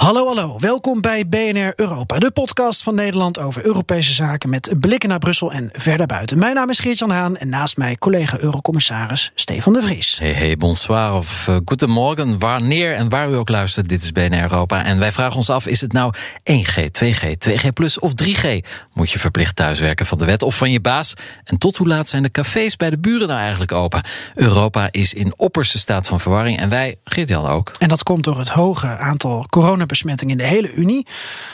Hallo, hallo. Welkom bij BNR Europa, de podcast van Nederland over Europese zaken met blikken naar Brussel en verder buiten. Mijn naam is Geert-Jan Haan en naast mij collega-eurocommissaris Stefan de Vries. Hey, hey, bonsoir of uh, goedemorgen, wanneer en waar u ook luistert. Dit is BNR Europa en wij vragen ons af, is het nou 1G, 2G, 2G plus of 3G? Moet je verplicht thuiswerken van de wet of van je baas? En tot hoe laat zijn de cafés bij de buren nou eigenlijk open? Europa is in opperste staat van verwarring en wij, Geert-Jan ook. En dat komt door het hoge aantal corona besmetting in de hele Unie,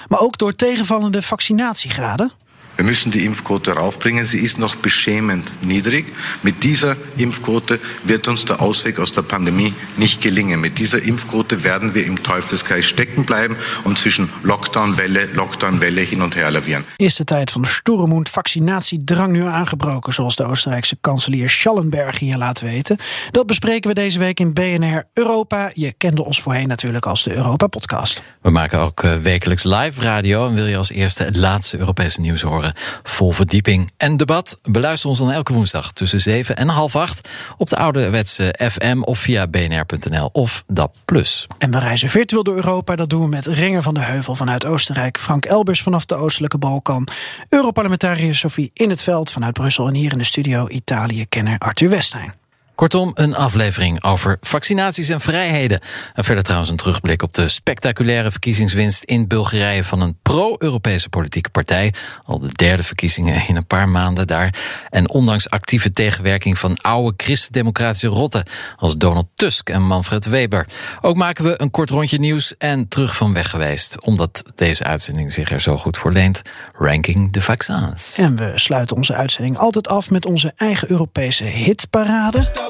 maar ook door tegenvallende vaccinatiegraden. Wir müssen die Impfquote raufbringen. Sie ist noch beschämend niedrig. Mit dieser Impfquote wird uns der Ausweg aus der Pandemie nicht gelingen. Mit dieser Impfquote werden wir im Teufelskreis stecken bleiben und zwischen Lockdown-Welle, Lockdown-Welle hin und her lavieren. Is de tijd van stoeremoed vaccinatiedrang nu aangebroken, zoals de Oostenrijkse kanselier Schallenberg hier laat weten? Dat bespreken we deze week in BNR Europa. Je kende ons voorheen natuurlijk als de Europa-podcast. We maken ook uh, wekelijks live radio en wil je als eerste het laatste Europese nieuws horen? Vol verdieping en debat. Beluister ons dan elke woensdag tussen 7 en half 8 op de ouderwetse FM of via bnr.nl of DAP+. En we reizen virtueel door Europa. Dat doen we met Renger van de Heuvel vanuit Oostenrijk, Frank Elbers vanaf de Oostelijke Balkan, Europarlementariër Sophie In het Veld vanuit Brussel en hier in de studio Italië-kenner Arthur Westijn. Kortom, een aflevering over vaccinaties en vrijheden. En verder trouwens een terugblik op de spectaculaire verkiezingswinst in Bulgarije van een pro-Europese politieke partij. Al de derde verkiezingen in een paar maanden daar. En ondanks actieve tegenwerking van oude christendemocratische rotten als Donald Tusk en Manfred Weber. Ook maken we een kort rondje nieuws en terug van weg geweest. Omdat deze uitzending zich er zo goed voor leent. Ranking de vaccins. En we sluiten onze uitzending altijd af met onze eigen Europese hitparade.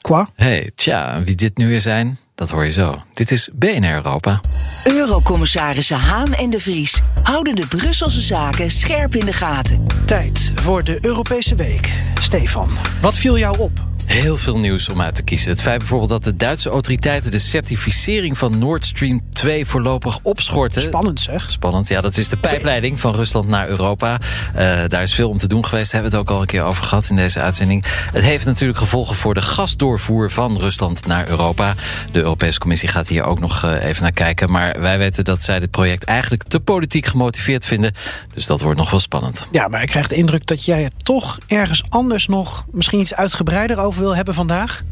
Quoi? Hey, tja, wie dit nu weer zijn, dat hoor je zo. Dit is BNR Europa. Eurocommissarissen Haan en de Vries houden de Brusselse zaken scherp in de gaten. Tijd voor de Europese Week. Stefan, wat viel jou op? Heel veel nieuws om uit te kiezen. Het feit bijvoorbeeld dat de Duitse autoriteiten de certificering van Nord Stream 2 voorlopig opschorten. Spannend zeg. Spannend, ja. Dat is de pijpleiding van Rusland naar Europa. Uh, daar is veel om te doen geweest. Daar hebben we het ook al een keer over gehad in deze uitzending. Het heeft natuurlijk gevolgen voor de gasdoorvoer van Rusland naar Europa. De Europese Commissie gaat hier ook nog uh, even naar kijken. Maar wij weten dat zij dit project eigenlijk te politiek gemotiveerd vinden. Dus dat wordt nog wel spannend. Ja, maar ik krijg de indruk dat jij het toch ergens anders nog misschien iets uitgebreider over wil hebben vandaag?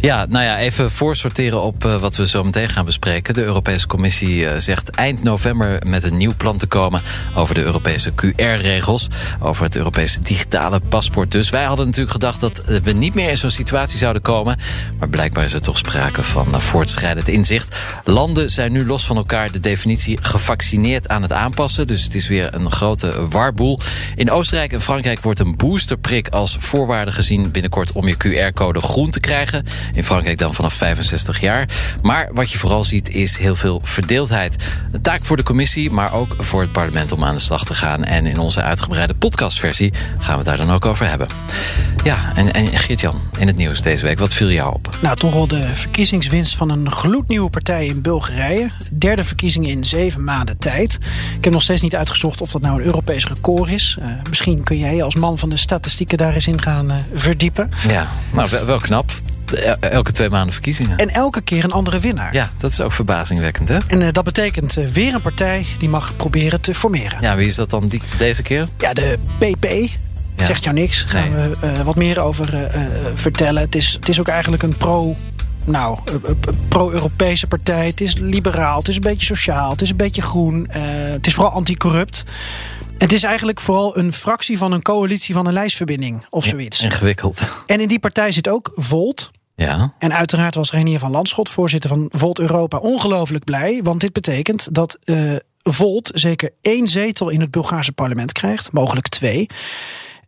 Ja, nou ja, even voorsorteren op uh, wat we zo meteen gaan bespreken. De Europese Commissie uh, zegt eind november met een nieuw plan te komen over de Europese QR-regels. Over het Europese digitale paspoort. Dus wij hadden natuurlijk gedacht dat we niet meer in zo'n situatie zouden komen. Maar blijkbaar is er toch sprake van uh, voortschrijdend inzicht. Landen zijn nu los van elkaar de definitie gevaccineerd aan het aanpassen. Dus het is weer een grote warboel. In Oostenrijk en Frankrijk wordt een boosterprik als voorwaarde gezien binnenkort om je QR code groen te krijgen. In Frankrijk dan vanaf 65 jaar. Maar wat je vooral ziet is heel veel verdeeldheid. Een taak voor de commissie, maar ook voor het parlement om aan de slag te gaan. En in onze uitgebreide podcastversie gaan we het daar dan ook over hebben. Ja, en, en Geert-Jan, in het nieuws deze week, wat viel jou op? Nou, toch wel de verkiezingswinst van een gloednieuwe partij in Bulgarije. Derde verkiezingen in zeven maanden tijd. Ik heb nog steeds niet uitgezocht of dat nou een Europees record is. Uh, misschien kun jij als man van de statistieken daar eens in gaan uh, verdiepen. Ja, nou, wel, wel knap. Elke twee maanden verkiezingen. En elke keer een andere winnaar. Ja, dat is ook verbazingwekkend, hè? En uh, dat betekent uh, weer een partij die mag proberen te formeren. Ja, wie is dat dan die, deze keer? Ja, de PP. Ja. Zegt jou niks. Gaan nee. we uh, wat meer over vertellen. Het is, het is ook eigenlijk een pro nou, pro-Europese partij. Het is liberaal, het is een beetje sociaal, het is een beetje groen. Uh, het is vooral anticorrupt. Het is eigenlijk vooral een fractie van een coalitie van een lijstverbinding of zoiets. Ja, ingewikkeld. En in die partij zit ook Volt. Ja. En uiteraard was Renier van Landschot, voorzitter van Volt Europa, ongelooflijk blij. Want dit betekent dat uh, Volt zeker één zetel in het Bulgaarse parlement krijgt, mogelijk twee.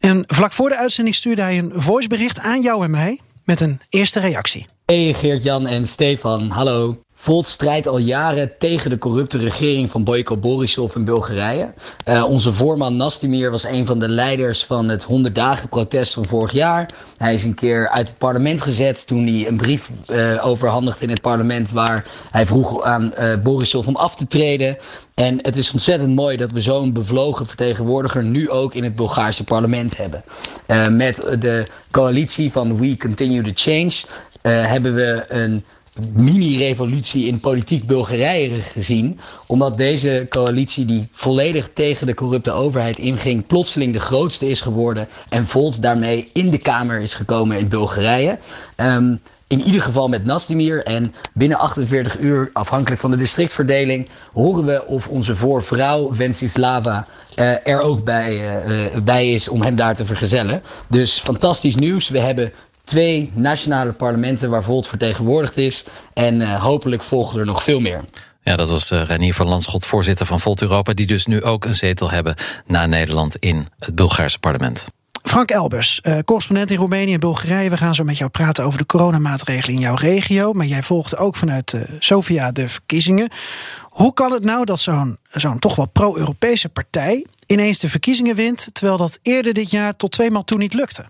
En vlak voor de uitzending stuurde hij een voicebericht aan jou en mij met een eerste reactie. Hey Geert-Jan en Stefan, hallo. Volt strijdt al jaren tegen de corrupte regering van Boyko Borisov in Bulgarije. Uh, onze voorman Nastimir was een van de leiders van het 100 dagen protest van vorig jaar. Hij is een keer uit het parlement gezet toen hij een brief uh, overhandigde in het parlement waar hij vroeg aan uh, Borisov om af te treden. En het is ontzettend mooi dat we zo'n bevlogen vertegenwoordiger nu ook in het Bulgaarse parlement hebben. Met de coalitie van We Continue to Change hebben we een mini-revolutie in politiek Bulgarije gezien. Omdat deze coalitie, die volledig tegen de corrupte overheid inging, plotseling de grootste is geworden. En Volt daarmee in de Kamer is gekomen in Bulgarije. Um, in ieder geval met Nastimir. En binnen 48 uur, afhankelijk van de districtverdeling, horen we of onze voorvrouw Vensislava uh, er ook bij, uh, bij is om hem daar te vergezellen. Dus fantastisch nieuws. We hebben twee nationale parlementen waar Volt vertegenwoordigd is. En uh, hopelijk volgen er nog veel meer. Ja, dat was uh, Renier van Landschot, voorzitter van Volt Europa... die dus nu ook een zetel hebben na Nederland in het Bulgaarse parlement. Frank Elbers, uh, correspondent in Roemenië en Bulgarije. We gaan zo met jou praten over de coronamaatregelen in jouw regio. Maar jij volgt ook vanuit uh, Sofia de verkiezingen. Hoe kan het nou dat zo'n zo'n toch wel pro-Europese partij ineens de verkiezingen wint, terwijl dat eerder dit jaar tot tweemaal toe niet lukte?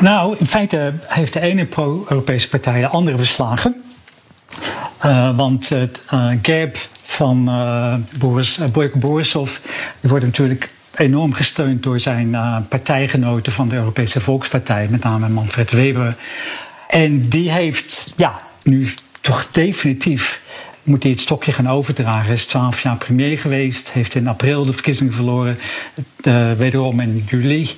Nou, in feite heeft de ene pro-Europese partij de andere verslagen. Uh, want het uh, gap van uh, Boris, Borisov wordt natuurlijk enorm gesteund door zijn partijgenoten van de Europese Volkspartij, met name Manfred Weber. En die heeft ja, nu toch definitief moet hij het stokje gaan overdragen. Hij is twaalf jaar premier geweest, heeft in april de verkiezingen verloren, wederom in juli.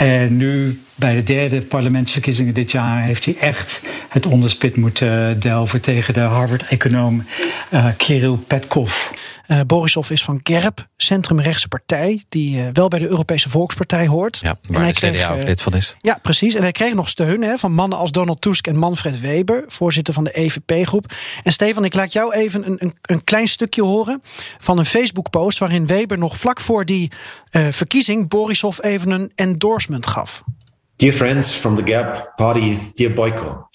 En nu bij de derde parlementsverkiezingen dit jaar heeft hij echt het onderspit moeten delven tegen de Harvard-econoom uh, Kirill Petkov. Uh, Borisov is van GERB, centrumrechtse partij, die uh, wel bij de Europese Volkspartij hoort. Ja, waar en hij de CDA ook lid van is. Ja, precies. En hij kreeg nog steun hè, van mannen als Donald Tusk en Manfred Weber, voorzitter van de EVP-groep. En Stefan, ik laat jou even een, een, een klein stukje horen van een Facebook-post waarin Weber nog vlak voor die uh, verkiezing Borisov even een endorsement gaf. Dear friends from the GAP party, dear Boyko,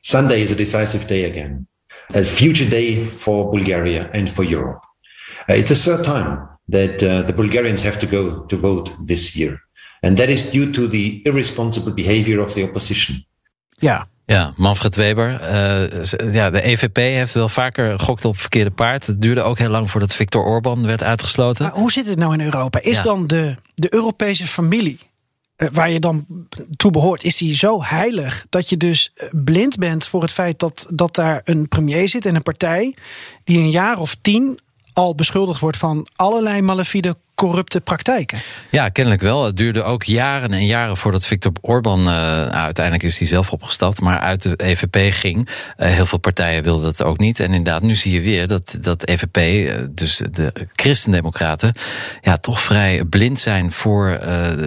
Sunday is a decisive day again. A future day for Bulgaria and for Europe. Uh, it's a third time that uh, the Bulgarians have to go to vote this year. And that is due to the irresponsible behavior of the opposition. Ja. Ja, Manfred Weber. Uh, ja, de EVP heeft wel vaker gokt op verkeerde paard. Het duurde ook heel lang voordat Viktor Orban werd uitgesloten. Maar hoe zit het nou in Europa? Is ja. dan de, de Europese familie waar je dan toe behoort, is die zo heilig dat je dus blind bent voor het feit dat, dat daar een premier zit en een partij die een jaar of tien al beschuldigd wordt van allerlei malafide corrupte praktijken. Ja, kennelijk wel. Het duurde ook jaren en jaren voordat Viktor Orban... Uh, nou, uiteindelijk is hij zelf opgestapt, maar uit de EVP ging. Uh, heel veel partijen wilden dat ook niet. En inderdaad, nu zie je weer dat, dat EVP, uh, dus de christendemocraten... ja, toch vrij blind zijn voor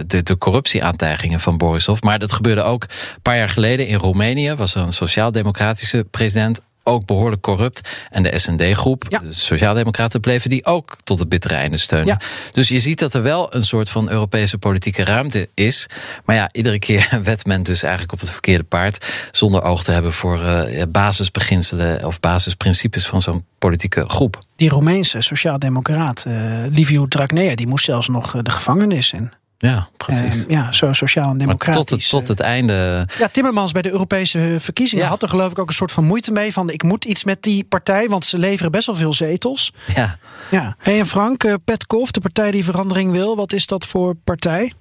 de, de corruptieaantijgingen van Borisov. Maar dat gebeurde ook een paar jaar geleden in Roemenië. Was er een sociaal-democratische president ook behoorlijk corrupt. En de SND-groep, ja. de Sociaaldemocraten, bleven die ook tot het bittere einde steunen. Ja. Dus je ziet dat er wel een soort van Europese politieke ruimte is. Maar ja, iedere keer wet men dus eigenlijk op het verkeerde paard. Zonder oog te hebben voor uh, basisbeginselen of basisprincipes van zo'n politieke groep. Die Roemeense sociaaldemocraat, uh, Liviu Dragnea, die moest zelfs nog de gevangenis in. Ja, precies. Uh, ja, zo sociaal en democratisch. Tot het, tot het einde. Ja, Timmermans bij de Europese verkiezingen ja. had er geloof ik ook een soort van moeite mee. Van ik moet iets met die partij, want ze leveren best wel veel zetels. Ja. ja. Hey, en Frank, uh, Petkov, de partij die verandering wil, wat is dat voor partij?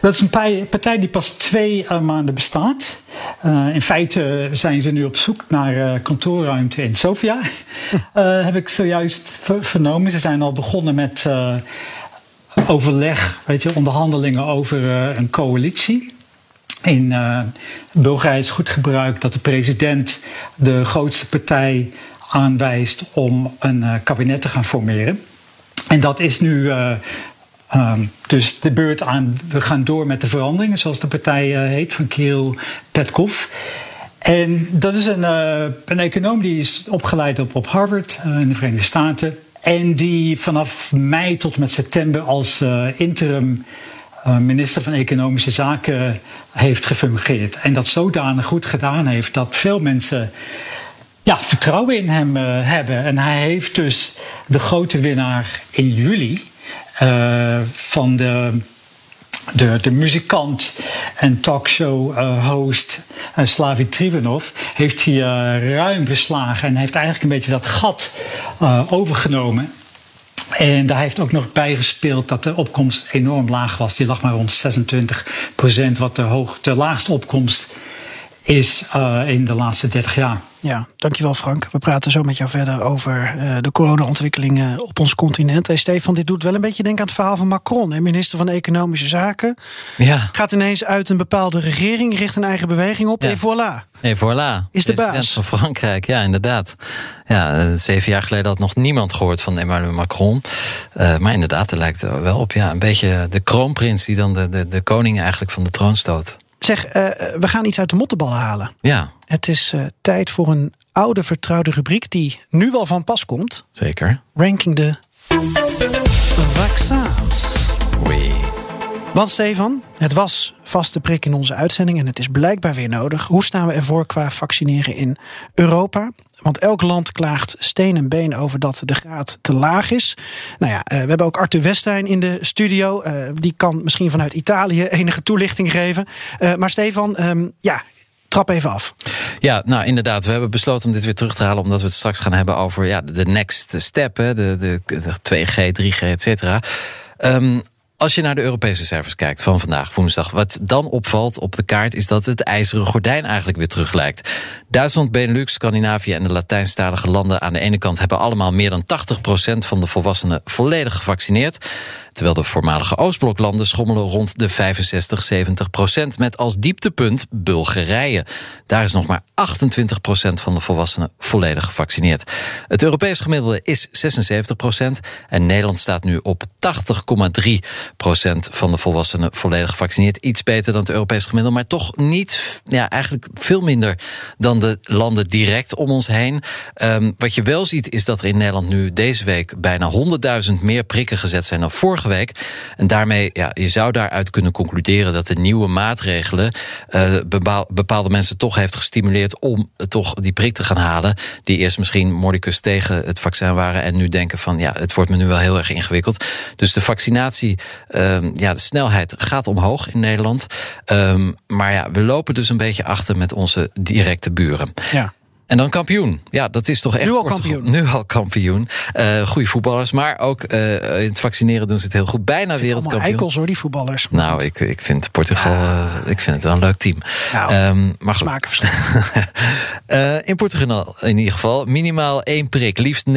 Dat is een partij die pas twee uh, maanden bestaat. Uh, in feite zijn ze nu op zoek naar uh, kantoorruimte in Sofia. heb ik zojuist vernomen. Ze zijn al begonnen met overleg, weet je, onderhandelingen over uh, een coalitie. In uh, Bulgarije is goed gebruik dat de president de grootste partij aanwijst om een uh, kabinet te gaan formeren. En dat is nu um, dus de beurt aan. We gaan door met de veranderingen, zoals de partij heet, van Kirill Petkov. En dat is een, een econoom die is opgeleid op, op Harvard in de Verenigde Staten. En die vanaf mei tot met september als uh, interim uh, minister van Economische Zaken heeft gefungeerd. En dat zodanig goed gedaan heeft dat veel mensen ja, vertrouwen in hem hebben. En hij heeft dus de grote winnaar in juli van de de, de muzikant en talkshow-host uh, Slavi Trivanov heeft hier ruim beslagen en heeft eigenlijk een beetje dat gat overgenomen. En daar heeft ook nog bijgespeeld dat de opkomst enorm laag was. Die lag maar rond 26 procent, wat de, hoog, de laagste opkomst is in de laatste 30 jaar. Ja, dankjewel Frank. We praten zo met jou verder over uh, de corona-ontwikkelingen op ons continent. Hey, Stefan, dit doet wel een beetje denken aan het verhaal van Macron, hè, minister van Economische Zaken. Ja. Gaat ineens uit een bepaalde regering, richt een eigen beweging op. Ja. Et voilà. Et voilà. Is de baas. van Frankrijk, ja, inderdaad. Ja, eh, zeven jaar geleden had nog niemand gehoord van Emmanuel Macron. Uh, maar inderdaad, er lijkt er wel op ja, een beetje de kroonprins die dan de, de, de koning eigenlijk van de troon stoot. Zeg, uh, we gaan iets uit de mottenballen halen. Ja. Het is uh, tijd voor een oude vertrouwde rubriek die nu wel van pas komt. Zeker. Ranking de vaccins. Oui. Want Stefan, het was vaste prik in onze uitzending en het is blijkbaar weer nodig. Hoe staan we ervoor qua vaccineren in Europa? Want elk land klaagt steen en been over dat de graad te laag is. Nou ja, we hebben ook Arthur Westijn in de studio. die kan misschien vanuit Italië enige toelichting geven. maar Stefan, um, ja, trap even af. Ja, nou inderdaad. We hebben besloten om dit weer terug te halen. Omdat we het straks gaan hebben over ja, de next step. De, de, de 2G, 3G, et cetera. Um, als je naar de Europese cijfers kijkt van vandaag, woensdag, wat dan opvalt op de kaart is dat het ijzeren gordijn eigenlijk weer terug lijkt. Duitsland, Benelux, Scandinavië en de Latijnstalige landen aan de ene kant hebben allemaal meer dan 80% van de volwassenen volledig gevaccineerd. Terwijl de voormalige Oostbloklanden schommelen rond de 65, 70 procent. Met als dieptepunt Bulgarije. Daar is nog maar 28 procent van de volwassenen volledig gevaccineerd. Het Europees gemiddelde is 76 procent. En Nederland staat nu op 80,3 procent van de volwassenen volledig gevaccineerd. Iets beter dan het Europees gemiddelde, maar toch niet, ja, eigenlijk veel minder dan de landen direct om ons heen. Um, wat je wel ziet is dat er in Nederland nu deze week bijna 100.000 meer prikken gezet zijn dan vorige week. En daarmee, ja, je zou daaruit kunnen concluderen dat de nieuwe maatregelen uh, bepaalde mensen toch heeft gestimuleerd om toch die prik te gaan halen. Die eerst misschien mordicus tegen het vaccin waren en nu denken van ja, het wordt me nu wel heel erg ingewikkeld. Dus de vaccinatie, uh, ja, de snelheid gaat omhoog in Nederland. Um, maar ja, we lopen dus een beetje achter met onze directe buren. Ja. En dan kampioen. Ja, dat is toch echt. Nu al kampioen. Nu al kampioen. Uh, goede voetballers. Maar ook uh, in het vaccineren doen ze het heel goed. Bijna wereldkampioen. eikels hoor, die voetballers. Nou, ik, ik vind Portugal. Uh, ik vind het wel een leuk team. Nou, um, maar smaken verschillen. in Portugal in ieder geval. Minimaal één prik. Liefst 99%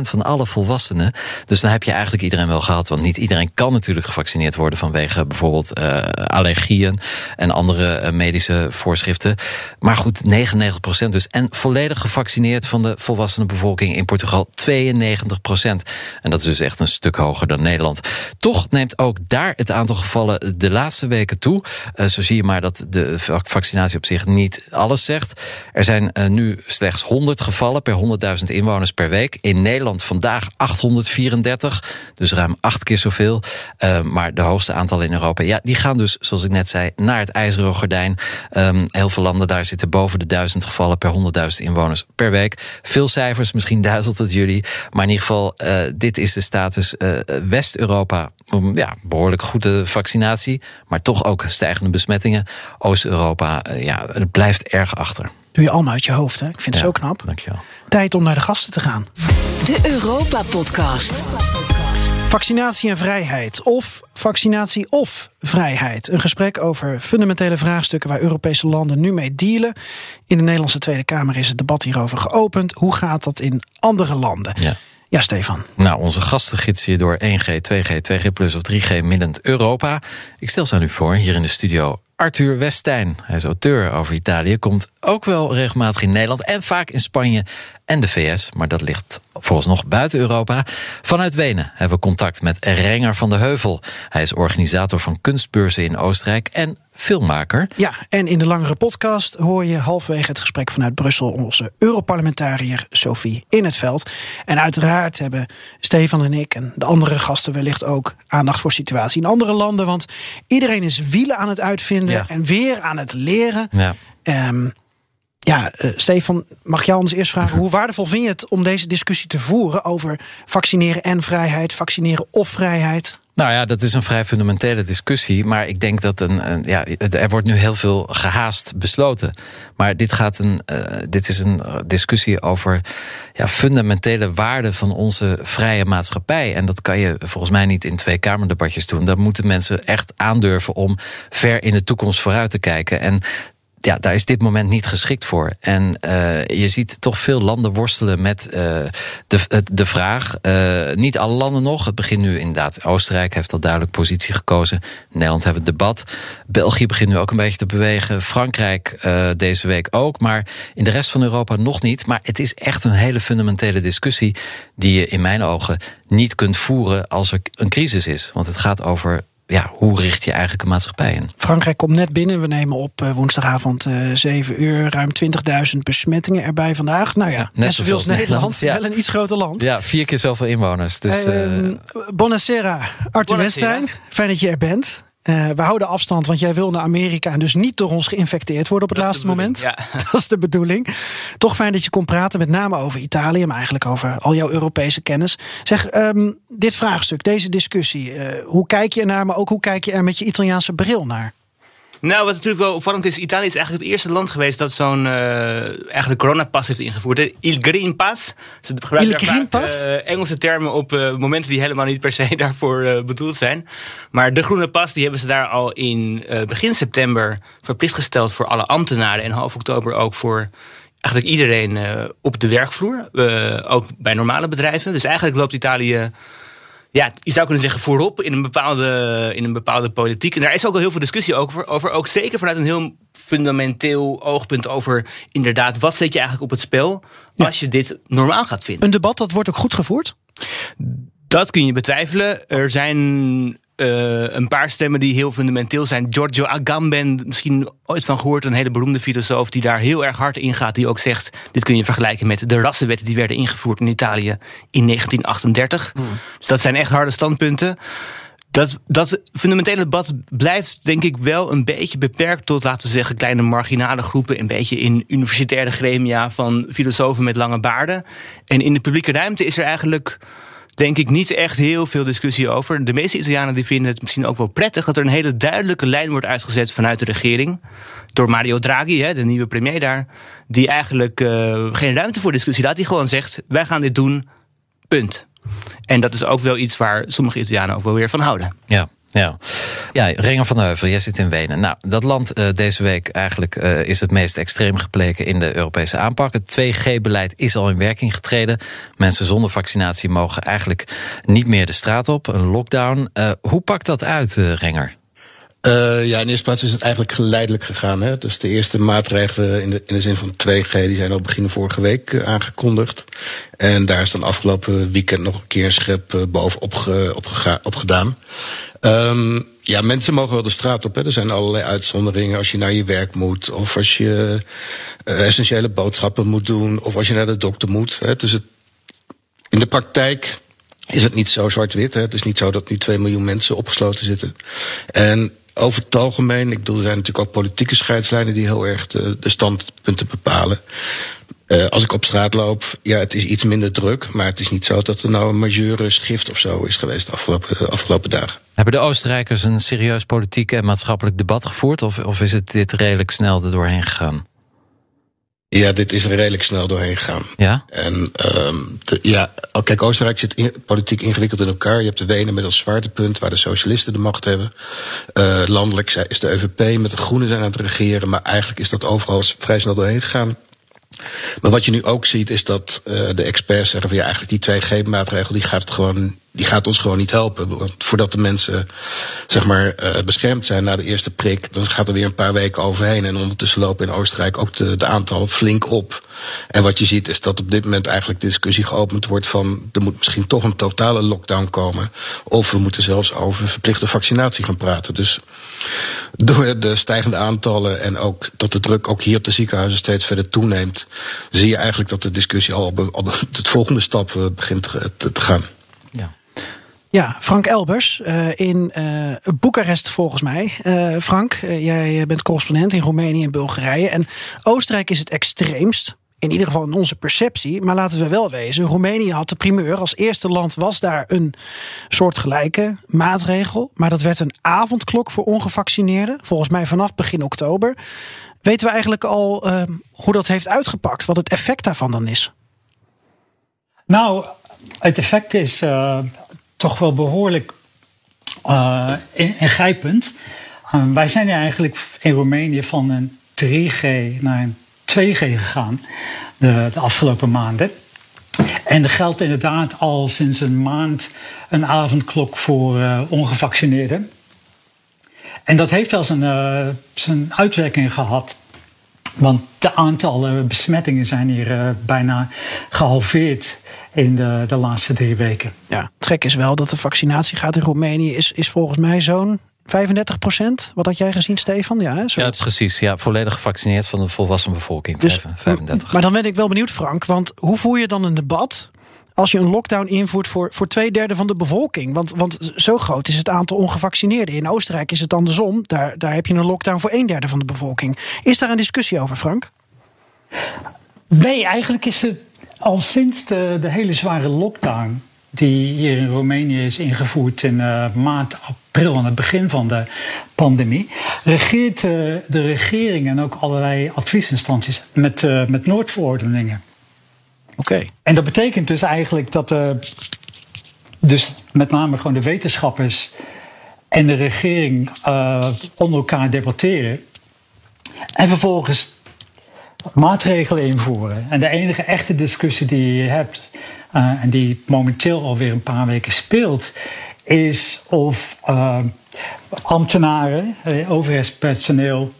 van alle volwassenen. Dus dan heb je eigenlijk iedereen wel gehad. Want niet iedereen kan natuurlijk gevaccineerd worden vanwege bijvoorbeeld allergieën en andere medische voorschriften. Maar goed, 99 dus. En volledig gevaccineerd van de volwassene bevolking in Portugal 92% En dat is dus echt een stuk hoger dan Nederland. Toch neemt ook daar het aantal gevallen de laatste weken toe. Uh, zo zie je maar dat de vaccinatie op zich niet alles zegt. Er zijn uh, nu slechts 100 gevallen per 100.000 inwoners per week. In Nederland vandaag 834, dus ruim acht keer zoveel. Uh, maar de hoogste aantallen in Europa, ja, die gaan dus, zoals ik net zei, naar het ijzeren gordijn. Um, heel veel landen daar zitten boven de duizend gevallen per 100.000 inwoners per week. Veel cijfers, misschien duizelt het jullie. Maar in ieder geval, uh, dit is de status uh, West-Europa. Ja, behoorlijk goede vaccinatie, maar toch ook stijgende besmettingen. Oost-Europa, uh, ja, het blijft erg achter. Doe je allemaal uit je hoofd, hè? Ik vind het zo knap. Dankjewel. Tijd om naar de gasten te gaan. De Europa-podcast. Vaccinatie en vrijheid. Of vaccinatie of vrijheid. Een gesprek over fundamentele vraagstukken waar Europese landen nu mee dealen. In de Nederlandse Tweede Kamer is het debat hierover geopend. Hoe gaat dat in andere landen? Ja. Ja, Stefan. Nou, onze gasten gidsen je door 1G, 2G, 2G plus of 3G middend Europa. Ik stel ze aan u voor, hier in de studio Arthur Westijn. Hij is auteur over Italië, komt ook wel regelmatig in Nederland en vaak in Spanje en de VS, maar dat ligt volgens nog buiten Europa. Vanuit Wenen hebben we contact met Renger van de Heuvel. Hij is organisator van kunstbeurzen in Oostenrijk en filmmaker. Ja, en in de langere podcast hoor je halverwege het gesprek vanuit Brussel onze Europarlementariër Sophie in het veld. En uiteraard hebben Stefan en ik en de andere gasten wellicht ook aandacht voor situatie in andere landen. Want iedereen is wielen aan het uitvinden Ja. en weer aan het leren. Ja. Ehm, Ja, uh, Stefan, mag ik jou anders eerst vragen... hoe waardevol vind je het om deze discussie te voeren... over vaccineren en vrijheid, vaccineren of vrijheid? Nou ja, dat is een vrij fundamentele discussie. Maar ik denk dat een, een ja, er wordt nu heel veel gehaast besloten. Maar dit, gaat een, uh, dit is een discussie over ja, fundamentele waarden van onze vrije maatschappij. En dat kan je volgens mij niet in twee kamerdebatjes doen. Daar moeten mensen echt aandurven om ver in de toekomst vooruit te kijken. En ja, daar is dit moment niet geschikt voor. En uh, je ziet toch veel landen worstelen met uh, de, de vraag. Uh, niet alle landen nog. Het begint nu inderdaad. Oostenrijk heeft al duidelijk positie gekozen. Nederland hebben het debat. België begint nu ook een beetje te bewegen. Frankrijk deze week ook. Maar in de rest van Europa nog niet. Maar het is echt een hele fundamentele discussie. die je in mijn ogen niet kunt voeren als er een crisis is. Want het gaat over ja, hoe richt je eigenlijk een maatschappij in? Frankrijk komt net binnen. We nemen op uh, woensdagavond uh, 7 uur. Ruim 20.000 besmettingen erbij vandaag. Nou ja, net, zoveel als Nederland. Nederland ja. Wel een iets groter land. Ja, vier keer zoveel inwoners. Dus, uh, Bonacera, Arthur Westijn. Fijn dat je er bent. Uh, we houden afstand, want jij wil naar Amerika en dus niet door ons geïnfecteerd worden op het laatste moment. Ja. Dat is de bedoeling. Toch fijn dat je kon praten, met name over Italië, maar eigenlijk over al jouw Europese kennis. Zeg, um, dit vraagstuk, deze discussie, uh, hoe kijk je ernaar, maar ook hoe kijk je er met je Italiaanse bril naar? Nou, wat natuurlijk wel opvallend is, Italië is eigenlijk het eerste land geweest dat zo'n uh, eigenlijk coronapas heeft ingevoerd. De Il Green Pass. Ze gebruiken Il Green Pass? Uh, Engelse termen op uh, momenten die helemaal niet per se daarvoor bedoeld zijn. Maar de groene pas die hebben ze daar al in begin september verplicht gesteld voor alle ambtenaren en half oktober ook voor eigenlijk iedereen op de werkvloer. ook bij normale bedrijven. Dus eigenlijk loopt Italië ja, je zou kunnen zeggen voorop in een bepaalde, in een bepaalde politiek. En daar is ook al heel veel discussie over, over. Ook zeker vanuit een heel fundamenteel oogpunt over inderdaad, wat zet je eigenlijk op het spel als je dit normaal gaat vinden. Een debat dat wordt ook goed gevoerd? Dat kun je betwijfelen. Er zijn uh, een paar stemmen die heel fundamenteel zijn. Giorgio Agamben, misschien ooit van gehoord, een hele beroemde filosoof die daar heel erg hard in gaat. Die ook zegt: dit kun je vergelijken met de rassenwetten die werden ingevoerd in Italië in 1938. Hmm. Dus dat zijn echt harde standpunten. Dat, dat fundamentele debat blijft denk ik wel een beetje beperkt tot, laten we zeggen, kleine marginale groepen. Een beetje in universitaire gremia van filosofen met lange baarden. En in de publieke ruimte is er eigenlijk denk ik niet echt heel veel discussie over. De meeste Italianen die vinden het misschien ook wel prettig dat er een hele duidelijke lijn wordt uitgezet vanuit de regering. Door Mario Draghi, hè, de nieuwe premier daar. Die eigenlijk uh, geen ruimte voor discussie laat. Die gewoon zegt: wij gaan dit doen. Punt. En dat is ook wel iets waar sommige Italianen ook wel weer van houden. Ja. Ja. ja, Renger van Heuvel, jij zit in Wenen. Nou, dat land uh, deze week eigenlijk uh, is het meest extreem gebleken in de Europese aanpak. Het 2G-beleid is al in werking getreden. Mensen zonder vaccinatie mogen eigenlijk niet meer de straat op. Een lockdown. Uh, hoe pakt dat uit, Renger? Ja, in eerste plaats is het eigenlijk geleidelijk gegaan. Hè? Dus de eerste maatregelen in de, in de zin van 2G die zijn al begin vorige week aangekondigd. En daar is dan afgelopen weekend nog een keer een schep uh, bovenop ge, op, op gedaan. Um, ja, mensen mogen wel de straat op. Hè. Er zijn allerlei uitzonderingen als je naar je werk moet. Of als je essentiële boodschappen moet doen. Of als je naar de dokter moet. Hè. Dus het, in de praktijk is het niet zo zwart-wit. Het is niet zo dat nu 2 miljoen mensen opgesloten zitten. En over het algemeen, ik bedoel, er zijn natuurlijk ook politieke scheidslijnen die heel erg de standpunten bepalen. Uh, als ik op straat loop, ja, het is iets minder druk. Maar het is niet zo dat er nou een majeure schift of zo is geweest de afgelopen, afgelopen dagen. Hebben de Oostenrijkers een serieus politiek en maatschappelijk debat gevoerd? Of, of is het dit redelijk snel er doorheen gegaan? Ja, dit is er redelijk snel doorheen gegaan. Ja? En um, de, ja, oh, kijk, Oostenrijk zit in, politiek ingewikkeld in elkaar. Je hebt de Wenen met als zwaartepunt, waar de socialisten de macht hebben. Uh, landelijk is de EVP met de Groenen zijn aan het regeren. Maar eigenlijk is dat overal vrij snel doorheen gegaan. Maar wat je nu ook ziet is dat uh, de experts zeggen van ja, eigenlijk die 2G-maatregel die gaat het gewoon die gaat ons gewoon niet helpen. Want voordat de mensen zeg maar, uh, beschermd zijn na de eerste prik, dan gaat er weer een paar weken overheen. En ondertussen lopen in Oostenrijk ook de, aantallen flink op. En wat je ziet is dat op dit moment eigenlijk de discussie geopend wordt van er moet misschien toch een totale lockdown komen. Of we moeten zelfs over verplichte vaccinatie gaan praten. Dus door de stijgende aantallen en ook dat de druk ook hier op de ziekenhuizen steeds verder toeneemt, zie je eigenlijk dat de discussie al op, op het volgende stap begint te, te gaan. Ja. Frank Elbers uh, in uh, Boekarest volgens mij. Uh, Frank, jij bent correspondent in Roemenië en Bulgarije. En Oostenrijk is het extreemst. In ieder geval in onze perceptie. Maar laten we wel wezen, Roemenië had de primeur. Als eerste land was daar een soortgelijke maatregel. Maar dat werd een avondklok voor ongevaccineerden. Volgens mij vanaf begin oktober. Weten we eigenlijk al hoe dat heeft uitgepakt? Wat het effect daarvan dan is? Nou, het effect is toch wel behoorlijk uh, ingrijpend. Uh, wij zijn eigenlijk in Roemenië van een 3G naar een 2G gegaan de, de afgelopen maanden. En er geldt inderdaad al sinds een maand een avondklok voor uh, ongevaccineerden. En dat heeft wel zijn, zijn uitwerking gehad. Want de aantallen besmettingen zijn hier uh, bijna gehalveerd in de, de laatste drie weken. Ja, trek is wel dat de vaccinatiegraad in Roemenië is, is volgens mij zo'n 35 procent. Wat had jij gezien, Stefan? Ja, hè, ja precies. Ja, volledig gevaccineerd van de volwassen bevolking. Dus, 35. Maar dan ben ik wel benieuwd, Frank. Want hoe voer je dan een debat als je een lockdown invoert voor, voor twee derde van de bevolking. Want, want zo groot is het aantal ongevaccineerden. In Oostenrijk is het andersom. Daar, daar heb je een lockdown voor een derde van de bevolking. Is daar een discussie over, Frank? Nee, eigenlijk is het al sinds de, de hele zware lockdown die hier in Roemenië is ingevoerd in uh, maart, april, aan het begin van de pandemie, regeert uh, de regering en ook allerlei adviesinstanties met, uh, met noodverordeningen. En dat betekent dus eigenlijk dat uh, dus met name gewoon de wetenschappers en de regering uh, onder elkaar debatteren. En vervolgens maatregelen invoeren. En de enige echte discussie die je hebt, uh, en die momenteel alweer een paar weken speelt, is of ambtenaren, overheidspersoneel,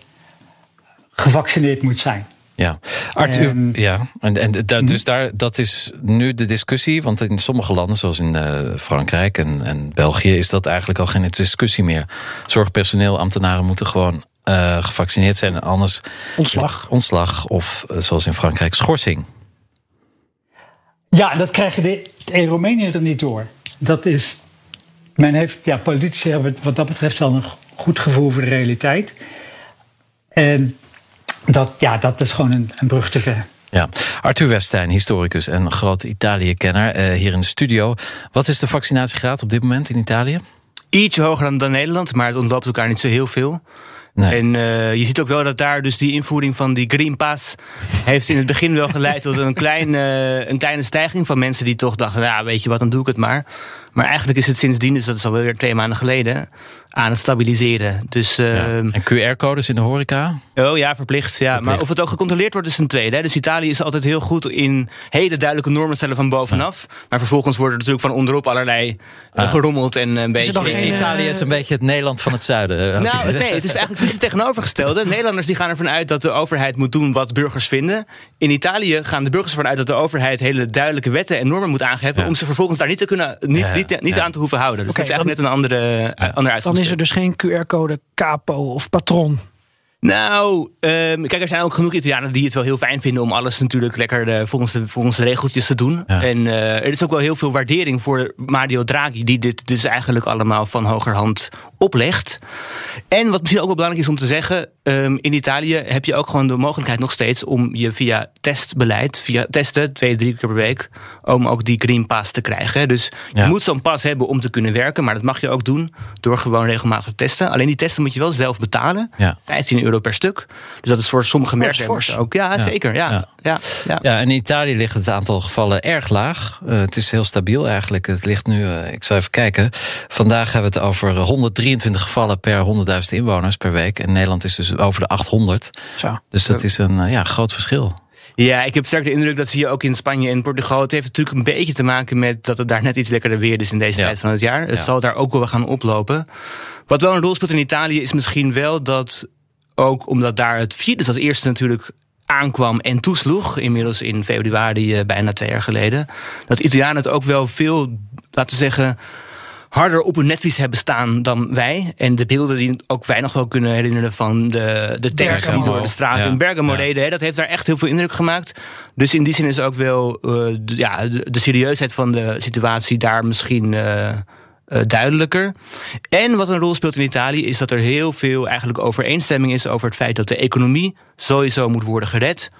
gevaccineerd moet zijn. Ja, Arthur, um, ja. En, en da, dus daar, dat is nu de discussie. Want in sommige landen, zoals in uh, Frankrijk en, en België, is dat eigenlijk al geen discussie meer. Zorgpersoneel, ambtenaren moeten gewoon uh, gevaccineerd zijn. En anders. Ontslag. Ontslag of uh, zoals in Frankrijk, schorsing. Ja, dat krijgen de, in Roemenië er niet door. Dat is. Men heeft, ja, politici hebben wat dat betreft wel een goed gevoel voor de realiteit. En dat, ja, dat is gewoon een, een brug te ver. Ja, Arthur Westijn, historicus en groot Italië-kenner, uh, hier in de studio. Wat is de vaccinatiegraad op dit moment in Italië? Ietsje hoger dan, dan Nederland, maar het ontloopt elkaar niet zo heel veel. Nee. En uh, je ziet ook wel dat daar dus die invoering van die Green Pass heeft in het begin wel geleid tot een, klein, uh, een kleine stijging van mensen die toch dachten, nou weet je wat, dan doe ik het maar. Maar eigenlijk is het sindsdien, dus dat is alweer twee maanden geleden, aan het stabiliseren. Dus, uh, ja. En QR-codes in de horeca? Oh ja, verplicht. Ja. Maar of het ook gecontroleerd wordt, is een tweede. Hè. Dus Italië is altijd heel goed in hele duidelijke normen stellen van bovenaf. Ja. Maar vervolgens wordt er natuurlijk van onderop allerlei uh, gerommeld en een beetje. Geen, Italië is een beetje het Nederland van het zuiden. Nou, nee, het is eigenlijk precies het tegenovergestelde. Nederlanders die gaan ervan uit dat de overheid moet doen wat burgers vinden. In Italië gaan de burgers ervan uit dat de overheid hele duidelijke wetten en normen moet aangeven. om ze vervolgens daar niet, te kunnen, niet, niet, niet aan te hoeven houden. Dus okay, dat is eigenlijk net een andere, uh, andere uitgangspunt is er dus geen QR-code capo of patron. Nou, um, kijk, er zijn ook genoeg Italianen die het wel heel fijn vinden om alles natuurlijk lekker de, volgens, de, volgens de regeltjes te doen. Ja. En uh, er is ook wel heel veel waardering voor Mario Draghi, die dit dus eigenlijk allemaal van hogerhand oplegt. En wat misschien ook wel belangrijk is om te zeggen, um, in Italië heb je ook gewoon de mogelijkheid nog steeds om je via testbeleid, via testen, twee, drie keer per week, om ook die Green Pass te krijgen. Dus je moet zo'n pas hebben om te kunnen werken, maar dat mag je ook doen door gewoon regelmatig te testen. Alleen die testen moet je wel zelf betalen. Ja. 15 euro per stuk. Dus dat is voor sommige merken ook. Ja, ja, zeker. Ja. Ja. Ja. Ja. ja, en in Italië ligt het aantal gevallen erg laag. Uh, het is heel stabiel eigenlijk. Het ligt nu, uh, ik zal even kijken. Vandaag hebben we het over 123 gevallen per 100.000 inwoners per week. En Nederland is dus over de 800. Zo. Dus dat is een uh, ja, groot verschil. Ja, ik heb sterk de indruk dat zie je ook in Spanje en Portugal. Het heeft natuurlijk een beetje te maken met dat het daar net iets lekkerder weer is in deze ja. tijd van het jaar. Het ja. zal daar ook wel gaan oplopen. Wat wel een rol speelt in Italië is misschien wel dat ook omdat daar het virus als eerste natuurlijk aankwam en toesloeg, inmiddels in februari, uh, bijna twee jaar geleden, dat Italianen het ook wel veel, laten we zeggen, harder op hun netvlies hebben staan dan wij. En de beelden die ook wij nog wel kunnen herinneren van de, de tanks die door de straat ja. in Bergamo ja. reden. Dat heeft daar echt heel veel indruk gemaakt. Dus in die zin is ook wel uh, de, ja, de, de, serieusheid van de situatie daar misschien... Uh, duidelijker. En wat een rol speelt in Italië is dat er heel veel eigenlijk overeenstemming is over het feit dat de economie sowieso moet worden gered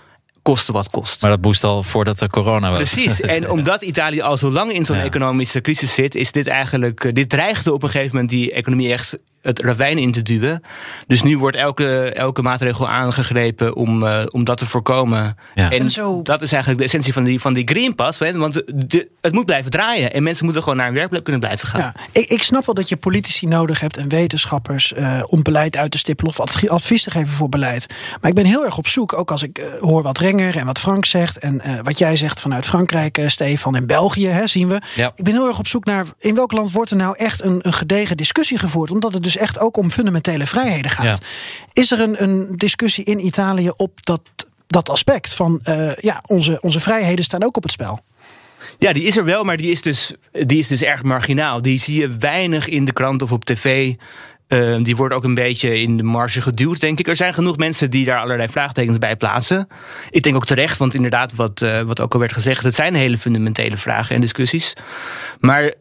kosten wat kost. Maar dat moest al voordat er corona was. Precies. En omdat Italië al zo lang in zo'n economische crisis zit, is dit eigenlijk. Eh, dit dreigde op een gegeven moment die economie echt het ravijn in te duwen. Dus nu wordt elke, elke maatregel aangegrepen om, uh, om dat te voorkomen. Ja. En, zo... dat is eigenlijk de essentie van die, van die Green Pass. Want de, het moet blijven draaien. En mensen moeten gewoon naar een werkplek kunnen blijven gaan. Ja, ik, ik snap wel dat je politici nodig hebt en wetenschappers uh, om beleid uit te stippelen of advies te geven voor beleid. Maar ik ben heel erg op zoek, ook als ik uh, hoor wat Renger en wat Frank zegt. En wat jij zegt vanuit Frankrijk, Stefan, en België hè, zien we. Ja. Ik ben heel erg op zoek naar in welk land wordt er nou echt een, een gedegen discussie gevoerd. Omdat het dus dus echt ook om fundamentele vrijheden gaat. Is er een, een discussie in Italië op dat, dat aspect van uh, ja, onze, onze vrijheden staan ook op het spel? Ja, die is er wel, maar die is, dus, die is dus erg marginaal. Die zie je weinig in de krant of op tv. Uh, die wordt ook een beetje in de marge geduwd, denk ik. Er zijn genoeg mensen die daar allerlei vraagtekens bij plaatsen. Ik denk ook terecht, want inderdaad, wat, uh, wat ook al werd gezegd, het zijn hele fundamentele vragen en discussies. Maar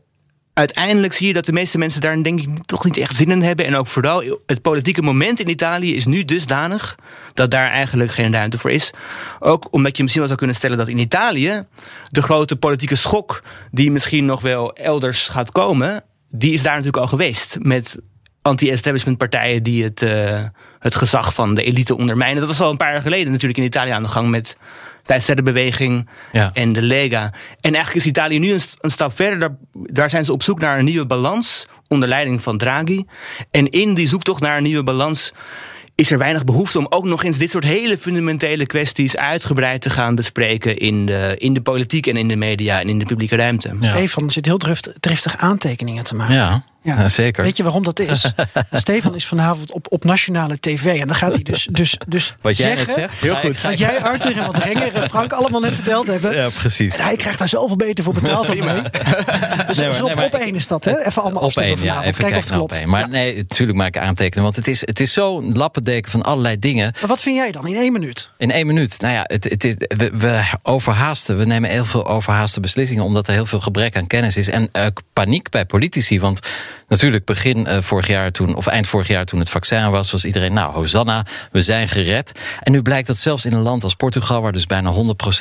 uiteindelijk zie je dat de meeste mensen daar denk ik toch niet echt zin in hebben. En ook vooral het politieke moment in Italië is nu dusdanig dat daar eigenlijk geen ruimte voor is. Ook omdat je misschien wel zou kunnen stellen dat in Italië de grote politieke schok die misschien nog wel elders gaat komen, die is daar natuurlijk al geweest. Met anti-establishment partijen die het, uh, het gezag van de elite ondermijnen. Dat was al een paar jaar geleden natuurlijk in Italië aan de gang met de ja. en de Lega. En eigenlijk is Italië nu een, een stap verder. Daar, daar, zijn ze op zoek naar een nieuwe balans onder leiding van Draghi. En in die zoektocht naar een nieuwe balans is er weinig behoefte om ook nog eens dit soort hele fundamentele kwesties uitgebreid te gaan bespreken in de, in de politiek en in de media en in de publieke ruimte. Stefan zit heel driftig aantekeningen te maken. Ja. Ja. zeker. Weet je waarom dat is? Stefan is vanavond op, op nationale tv. En dan gaat hij dus, dus, dus wat jij zeggen, net zegt. Heel goed. Wat jij, Arthur en wat Renger en Frank allemaal net verteld hebben. Ja, precies. En hij krijgt daar zoveel beter voor betaald dan mee. Dus, nee, dus op, nee, op één is dat, hè? Even allemaal op één, ja, even kijken of het klopt. Maar nee, natuurlijk maak ik aantekenen. Want het is, het is zo'n lappendeken van allerlei dingen. Maar wat vind jij dan in één minuut? In één minuut? Nou ja, het, het is, we, we overhaasten. We nemen heel veel overhaaste beslissingen. Omdat er heel veel gebrek aan kennis is. En uh, paniek bij politici. Want natuurlijk begin uh, vorig jaar toen, of eind vorig jaar toen het vaccin was, was iedereen, nou, Hosanna, we zijn gered. En nu blijkt dat zelfs in een land als Portugal, waar dus bijna 100%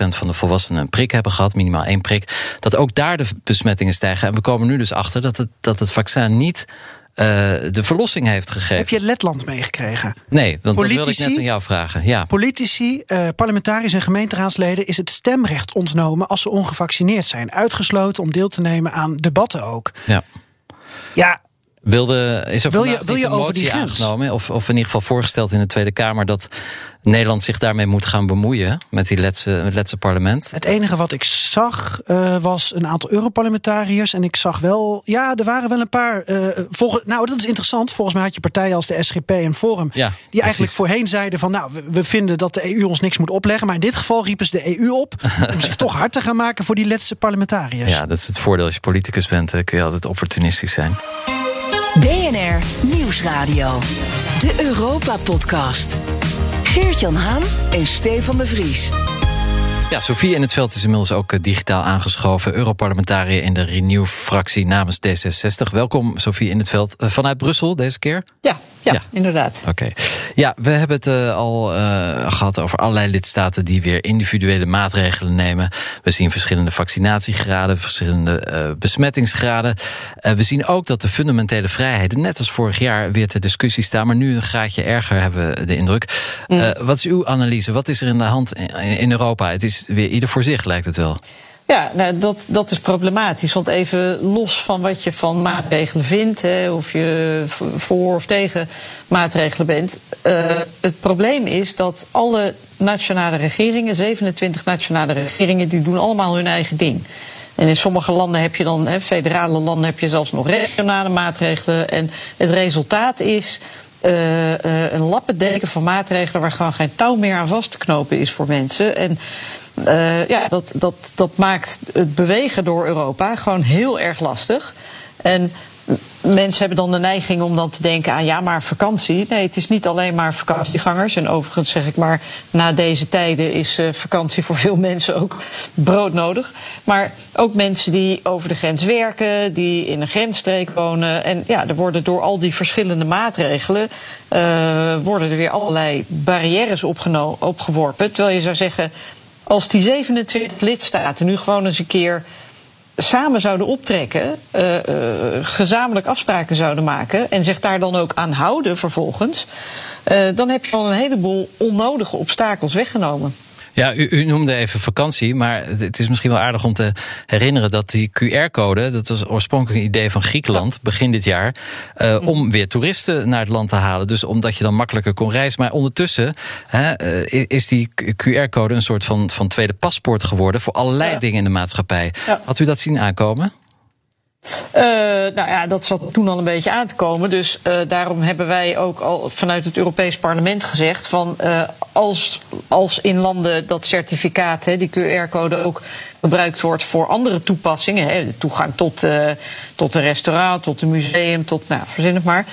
van de volwassenen een prik hebben gehad, minimaal één prik, dat ook daar de besmettingen stijgen. En we komen nu dus achter dat het, dat het vaccin niet uh, de verlossing heeft gegeven. Heb je Letland meegekregen? Nee, want Politici, dat wilde ik net aan jou vragen. Ja. Politici, uh, parlementariërs en gemeenteraadsleden is het stemrecht ontnomen als ze ongevaccineerd zijn. Uitgesloten om deel te nemen aan debatten ook. Ja. Ja, Wilde, is er wil je, wil je over die aangenomen, of, of in ieder geval voorgesteld in de Tweede Kamer, dat Nederland zich daarmee moet gaan bemoeien met die letse, het letse parlement? Het enige wat ik zag uh, was een aantal Europarlementariërs. En ik zag wel, ja, er waren wel een paar. Uh, volgens, nou, dat is interessant. Volgens mij had je partijen als de SGP en Forum. Ja, die eigenlijk voorheen zeiden van, nou, we, we, vinden dat de EU ons niks moet opleggen. Maar in dit geval riepen ze de EU op om zich toch hard te gaan maken voor die letse parlementariërs. Ja, dat is het voordeel als je politicus bent. kun je altijd opportunistisch zijn. BNR Nieuwsradio. De Europa-podcast. Geert-Jan Haan en Stefan de Vries. Ja, Sofie in het veld is inmiddels ook eh, digitaal aangeschoven. Europarlementariër in de Renew-fractie namens D66. Welkom, Sofie in het veld. Eh, vanuit Brussel deze keer? Ja, ja, inderdaad. Oké. Ja, we hebben het uh, al uh, gehad over allerlei lidstaten die weer individuele maatregelen nemen. We zien verschillende vaccinatiegraden, verschillende uh, besmettingsgraden. we zien ook dat de fundamentele vrijheden, net als vorig jaar, weer ter discussie staan. Maar nu een graadje erger, hebben we de indruk. Mm. wat is uw analyse? Wat is er in de hand in, in Europa? Het weer ieder voor zich, lijkt het wel. Ja, nou, dat, dat is problematisch. Want even los van wat je van maatregelen vindt, hè, of je voor of tegen maatregelen bent. Uh, het probleem is dat alle nationale regeringen, 27 nationale regeringen, die doen allemaal hun eigen ding. En in sommige landen heb je dan, hè, federale landen, heb je zelfs nog regionale maatregelen. En het resultaat is uh, een lappendeken van maatregelen waar gewoon geen touw meer aan vast te knopen is voor mensen. En uh, ja, dat, dat, dat maakt het bewegen door Europa gewoon heel erg lastig. En mensen hebben dan de neiging om dan te denken aan ja, maar vakantie. Nee, het is niet alleen maar vakantiegangers. En overigens zeg ik maar, na deze tijden is uh, vakantie voor veel mensen ook broodnodig. Maar ook mensen die over de grens werken, die in een grensstreek wonen. En ja, er worden door al die verschillende maatregelen uh, worden er weer allerlei barrières opgeworpen. Terwijl je zou zeggen, als die 27 lidstaten nu gewoon eens een keer samen zouden optrekken, uh, uh, gezamenlijk afspraken zouden maken en zich daar dan ook aan houden vervolgens, uh, dan heb je al een heleboel onnodige obstakels weggenomen. Ja, u, u, noemde even vakantie, maar het is misschien wel aardig om te herinneren dat die QR-code, dat was oorspronkelijk een idee van Griekenland begin dit jaar, uh, om weer toeristen naar het land te halen. Dus omdat je dan makkelijker kon reizen. Maar ondertussen hè, is die QR-code een soort van, van tweede paspoort geworden voor allerlei ja. dingen in de maatschappij. Ja. Had u dat zien aankomen? Uh, nou ja, dat zat toen al een beetje aan te komen. Dus uh, daarom hebben wij ook al vanuit het Europees Parlement gezegd van uh, als, als in landen dat certificaat, die QR-code ook gebruikt wordt voor andere toepassingen, hè, toegang tot, tot een restaurant, tot een museum, tot, nou, verzin het maar,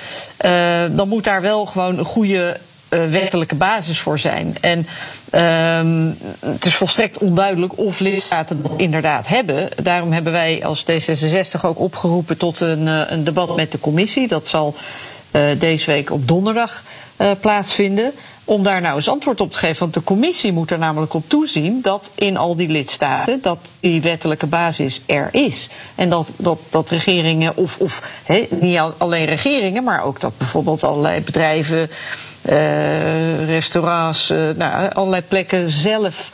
dan moet daar wel gewoon een goede wettelijke basis voor zijn. En uh, het is volstrekt onduidelijk of lidstaten dat inderdaad hebben. Daarom hebben wij als D66 ook opgeroepen tot een, uh, een debat met de commissie. Dat zal uh, deze week op donderdag plaatsvinden. Om daar nou eens antwoord op te geven. Want de commissie moet er namelijk op toezien dat in al die lidstaten dat die wettelijke basis er is. En dat, dat, dat regeringen, of, of niet alleen regeringen, maar ook dat bijvoorbeeld allerlei bedrijven restaurants, uh, nou, allerlei plekken zelf.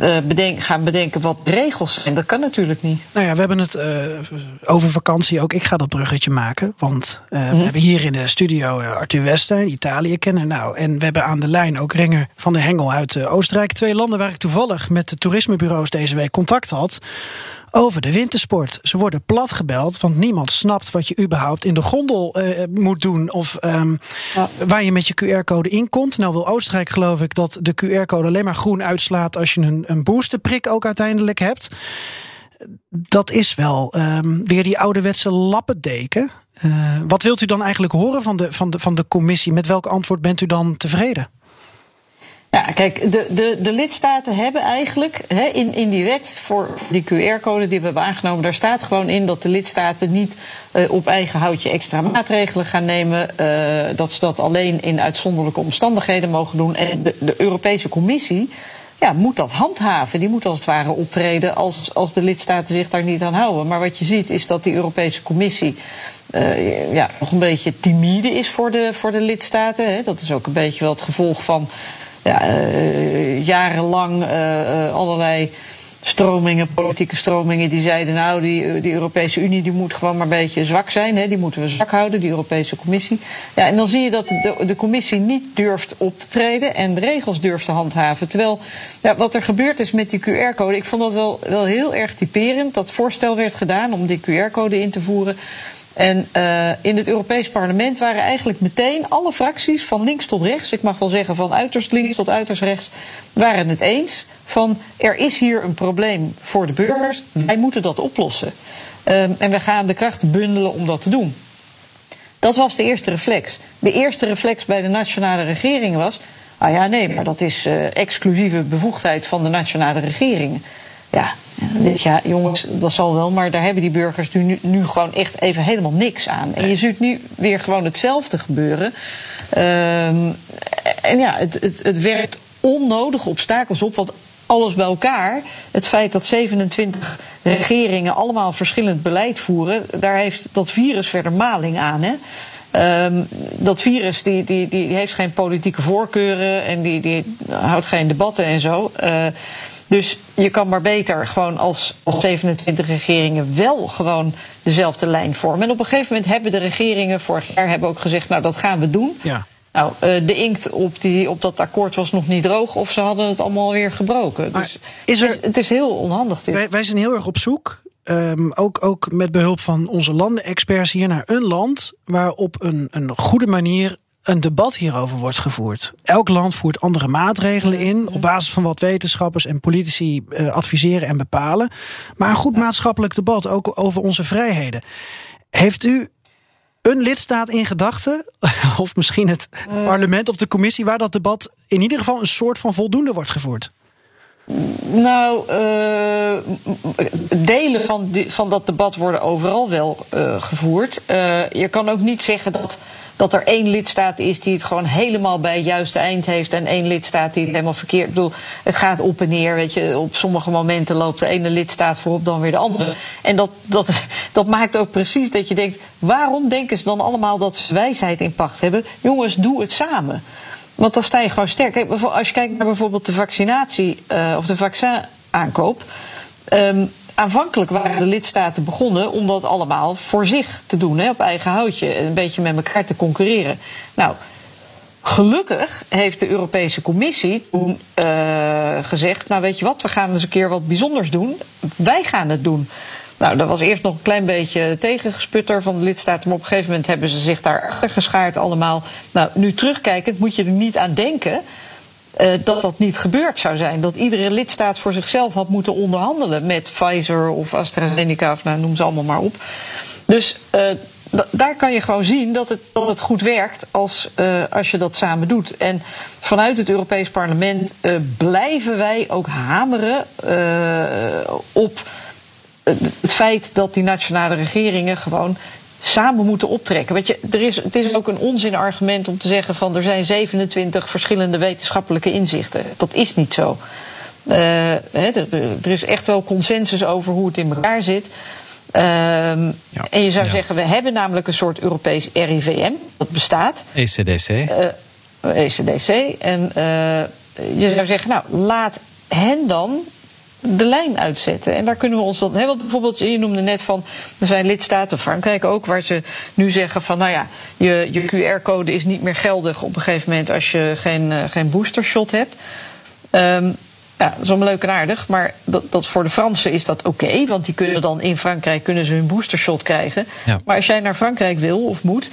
Uh, bedenk, gaan bedenken wat regels zijn. Dat kan natuurlijk niet. Nou ja, we hebben het uh, over vakantie ook. Ik ga dat bruggetje maken. Want uh, we hebben hier in de studio Arthur Westijn, Italië kennen. Nou, en we hebben aan de lijn ook Renger van de Hengel uit Oostenrijk. Twee landen waar ik toevallig met de toerismebureaus deze week contact had over de wintersport. Ze worden platgebeld, want niemand snapt wat je überhaupt in de gondel uh, moet doen. Of um, ja. waar je met je QR-code inkomt. Nou wil Oostenrijk geloof ik dat de QR-code alleen maar groen uitslaat als je een, een boosterprik ook uiteindelijk hebt. Dat is wel um, weer die ouderwetse lappendeken. Uh, wat wilt u dan eigenlijk horen van de, van, de, van de commissie? Met welk antwoord bent u dan tevreden? Ja, kijk, de, de, de lidstaten hebben eigenlijk hè, in, in die wet voor die QR-code die we hebben aangenomen, daar staat gewoon in dat de lidstaten niet uh, op eigen houtje extra maatregelen gaan nemen. Uh, dat ze dat alleen in uitzonderlijke omstandigheden mogen doen. En de, de Europese Commissie ja, moet dat handhaven. Die moet als het ware optreden als, als de lidstaten zich daar niet aan houden. Maar wat je ziet is dat die Europese Commissie. Uh, ja, nog een beetje timide is voor de, voor de lidstaten. Hè. Dat is ook een beetje wel het gevolg van ja, uh, jarenlang uh, allerlei stromingen, politieke stromingen, die zeiden nou, die, die Europese Unie die moet gewoon maar een beetje zwak zijn. Hè, die moeten we zwak houden, die Europese Commissie. Ja, en dan zie je dat de, de Commissie niet durft op te treden en de regels durft te handhaven. Terwijl ja, wat er gebeurd is met die QR-code, ik vond dat wel, wel heel erg typerend. Dat voorstel werd gedaan om die QR-code in te voeren. En uh, in het Europees Parlement waren eigenlijk meteen alle fracties, van links tot rechts, ik mag wel zeggen van uiterst links tot uiterst rechts, waren het eens van er is hier een probleem voor de burgers, wij moeten dat oplossen. Um, en we gaan de krachten bundelen om dat te doen. Dat was de eerste reflex. De eerste reflex bij de nationale regeringen was, ah ja nee, maar dat is uh, exclusieve bevoegdheid van de nationale regeringen. Ja, ja, jongens, dat zal wel, maar daar hebben die burgers nu, nu gewoon echt even helemaal niks aan. En je ziet nu weer gewoon hetzelfde gebeuren. Um, en ja, het, het, het werkt onnodige obstakels op, want alles bij elkaar, het feit dat 27 regeringen allemaal verschillend beleid voeren, daar heeft dat virus verder maling aan. Hè? Um, dat virus die, die, die heeft geen politieke voorkeuren en die, die houdt geen debatten en zo. Uh, dus je kan maar beter gewoon als, als 27 regeringen wel gewoon dezelfde lijn vormen. En op een gegeven moment hebben de regeringen vorig jaar hebben ook gezegd, nou dat gaan we doen. Ja. Nou, de inkt op, die, op dat akkoord was nog niet droog of ze hadden het allemaal weer gebroken. dus is er, het, is, het is heel onhandig. Dit. Wij, wij zijn heel erg op zoek Um, ook, ook met behulp van onze landenexperts hier naar een land waar op een, een goede manier een debat hierover wordt gevoerd. Elk land voert andere maatregelen in op basis van wat wetenschappers en politici uh, adviseren en bepalen. Maar een goed maatschappelijk debat ook over onze vrijheden. Heeft u een lidstaat in gedachten, of misschien het parlement of de commissie, waar dat debat in ieder geval een soort van voldoende wordt gevoerd? Nou, uh, delen van, van dat debat worden overal wel uh, gevoerd. Je kan ook niet zeggen dat, dat er één lidstaat is die het gewoon helemaal bij het juiste eind heeft. en één lidstaat die het helemaal verkeerd. Ik bedoel, het gaat op en neer. Weet je, op sommige momenten loopt de ene lidstaat voorop, dan weer de andere. En dat, dat, dat maakt ook precies dat je denkt: waarom denken ze dan allemaal dat ze wijsheid in pacht hebben? Jongens, doe het samen. Want dan sta je gewoon sterk. als je kijkt naar bijvoorbeeld de vaccinatie uh, of de vaccinaankoop. Um, aanvankelijk waren de lidstaten begonnen om dat allemaal voor zich te doen, hè, op eigen houtje. Een beetje met elkaar te concurreren. Nou, gelukkig heeft de Europese Commissie toen uh, gezegd: Nou, weet je wat, we gaan eens een keer wat bijzonders doen. Wij gaan het doen. Nou, dat was eerst nog een klein beetje tegengesputter van de lidstaten. Maar op een gegeven moment hebben ze zich daar achter geschaard allemaal. Nou, nu terugkijkend moet je er niet aan denken... Uh, dat dat niet gebeurd zou zijn. Dat iedere lidstaat voor zichzelf had moeten onderhandelen met Pfizer of AstraZeneca of nou, noem ze allemaal maar op. Dus uh, daar kan je gewoon zien dat het, dat het goed werkt als, uh, als je dat samen doet. En vanuit het Europees Parlement blijven wij ook hameren op het feit dat die nationale regeringen gewoon samen moeten optrekken. Weet je, er is, het is ook een onzinargument om te zeggen van er zijn 27 verschillende wetenschappelijke inzichten. Dat is niet zo. Uh, he, er is echt wel consensus over hoe het in elkaar zit. Uh, ja. En je zou ja. zeggen, we hebben namelijk een soort Europees RIVM, dat bestaat. ECDC. Uh, ECDC. En uh, je zou zeggen, nou, laat hen dan de lijn uitzetten. En daar kunnen we ons dan. Hè, want bijvoorbeeld, je noemde net van. Er zijn lidstaten, Frankrijk ook, waar ze nu zeggen van. Nou ja, je, je QR-code is niet meer geldig op een gegeven moment als je geen, uh, geen boostershot hebt. Um, ja, dat is allemaal leuk en aardig. Maar dat, dat voor de Fransen is dat oké. Okay, want die kunnen dan in Frankrijk kunnen ze hun boostershot krijgen. Ja. Maar als jij naar Frankrijk wil of moet.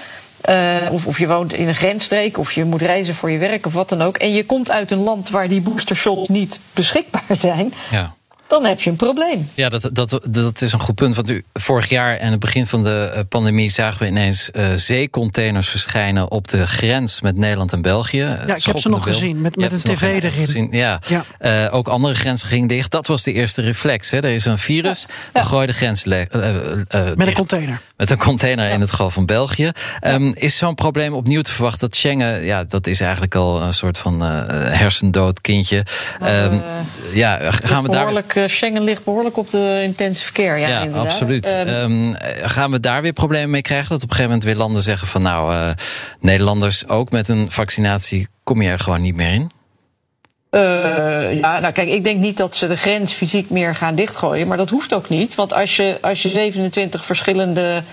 Uh, of, of je woont in een grensstreek, of je moet reizen voor je werk of wat dan ook. En je komt uit een land waar die boostershots niet beschikbaar zijn. Ja dan heb je een probleem. Ja, dat, dat, dat is een goed punt. Want u, vorig jaar en het begin van de eh, pandemie zagen we ineens uh, zeecontainers verschijnen op de grens met Nederland en België. Ja, ik heb ze nog gezien met, met een tv erin. Gezien. Ja, ja. Uh, ook andere grenzen gingen dicht. Dat was de eerste reflex. Hè. Er is een virus, ja. ja. gooi de grens met een container. Met een container in het geval van België. Um, is zo'n probleem opnieuw te verwachten dat Schengen, ja, dat is eigenlijk al een soort van hersendood kindje. Um, ja, gaan we daar Schengen ligt behoorlijk op de intensive care. Ja, ja inderdaad. absoluut. Um, um, gaan we daar weer problemen mee krijgen? Dat op een gegeven moment weer landen zeggen van nou, uh, Nederlanders ook met een vaccinatie kom je er gewoon niet meer in? Uh, ja, nou kijk, ik denk niet dat ze de grens fysiek meer gaan dichtgooien, maar dat hoeft ook niet. Want als je, als je 27 verschillende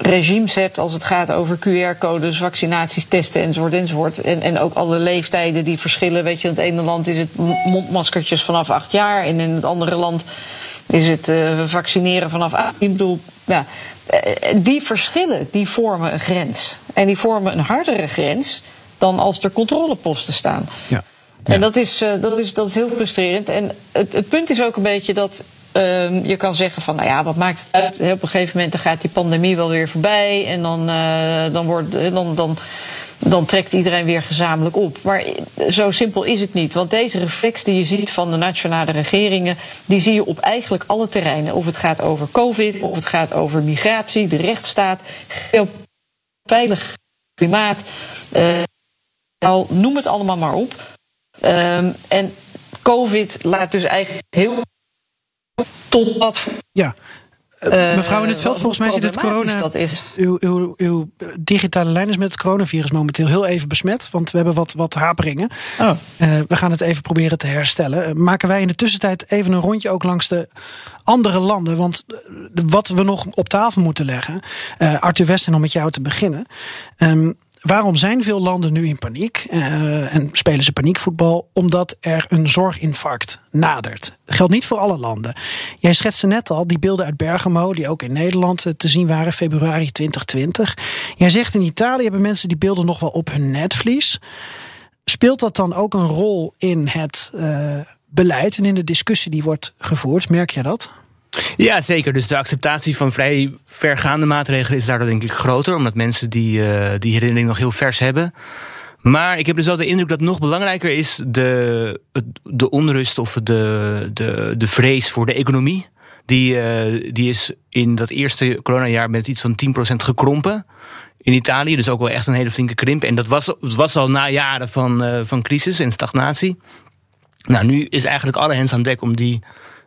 regimes hebt als het gaat over QR-codes, vaccinaties, testen enzovoort enzovoort. En, en ook alle leeftijden die verschillen. Weet je, in het ene land is het mondmaskertjes vanaf acht jaar en in het andere land is het uh, vaccineren vanaf 18. Ik bedoel, ja, die verschillen die vormen een grens. En die vormen een hardere grens dan als er controleposten staan. Ja. Ja. En dat is, uh, dat, is, dat is heel frustrerend. En het, het punt is ook een beetje dat Um, je kan zeggen van, nou ja, wat maakt het uit? Op een gegeven moment dan gaat die pandemie wel weer voorbij. En dan, uh, dan, wordt, dan, dan, dan trekt iedereen weer gezamenlijk op. Maar zo simpel is het niet. Want deze reflex die je ziet van de nationale regeringen... die zie je op eigenlijk alle terreinen. Of het gaat over covid, of het gaat over migratie, de rechtsstaat... veilig klimaat, uh, noem het allemaal maar op. Um, en covid laat dus eigenlijk heel tot wat. Ja. Uh, Mevrouw in het veld, volgens mij zit het corona. Dat is. Uw, uw, uw digitale lijn is met het coronavirus momenteel heel even besmet. Want we hebben wat, wat haperingen. Oh. Uh, we gaan het even proberen te herstellen. Uh, maken wij in de tussentijd even een rondje ook langs de andere landen. Want wat we nog op tafel moeten leggen. Arthur Westen, om met jou te beginnen. Um, Waarom zijn veel landen nu in paniek uh, en spelen ze paniekvoetbal? Omdat er een zorginfarct nadert. Dat geldt niet voor alle landen. Jij schetste net al die beelden uit Bergamo, die ook in Nederland te zien waren, februari 2020. Jij zegt in Italië hebben mensen die beelden nog wel op hun netvlies. Speelt dat dan ook een rol in het uh, beleid en in de discussie die wordt gevoerd? Merk je dat? Ja, zeker. Dus de acceptatie van vrij vergaande maatregelen is daardoor denk ik groter. Omdat mensen die, uh, die herinnering nog heel vers hebben. Maar ik heb dus wel de indruk dat nog belangrijker is de, de onrust of de, de, de vrees voor de economie. Die, uh, die is in dat eerste coronajaar met iets van 10% gekrompen in Italië. Dus ook wel echt een hele flinke krimp. En dat was, was al na jaren van, uh, van crisis en stagnatie. Nou, nu is eigenlijk alle hens aan dek om die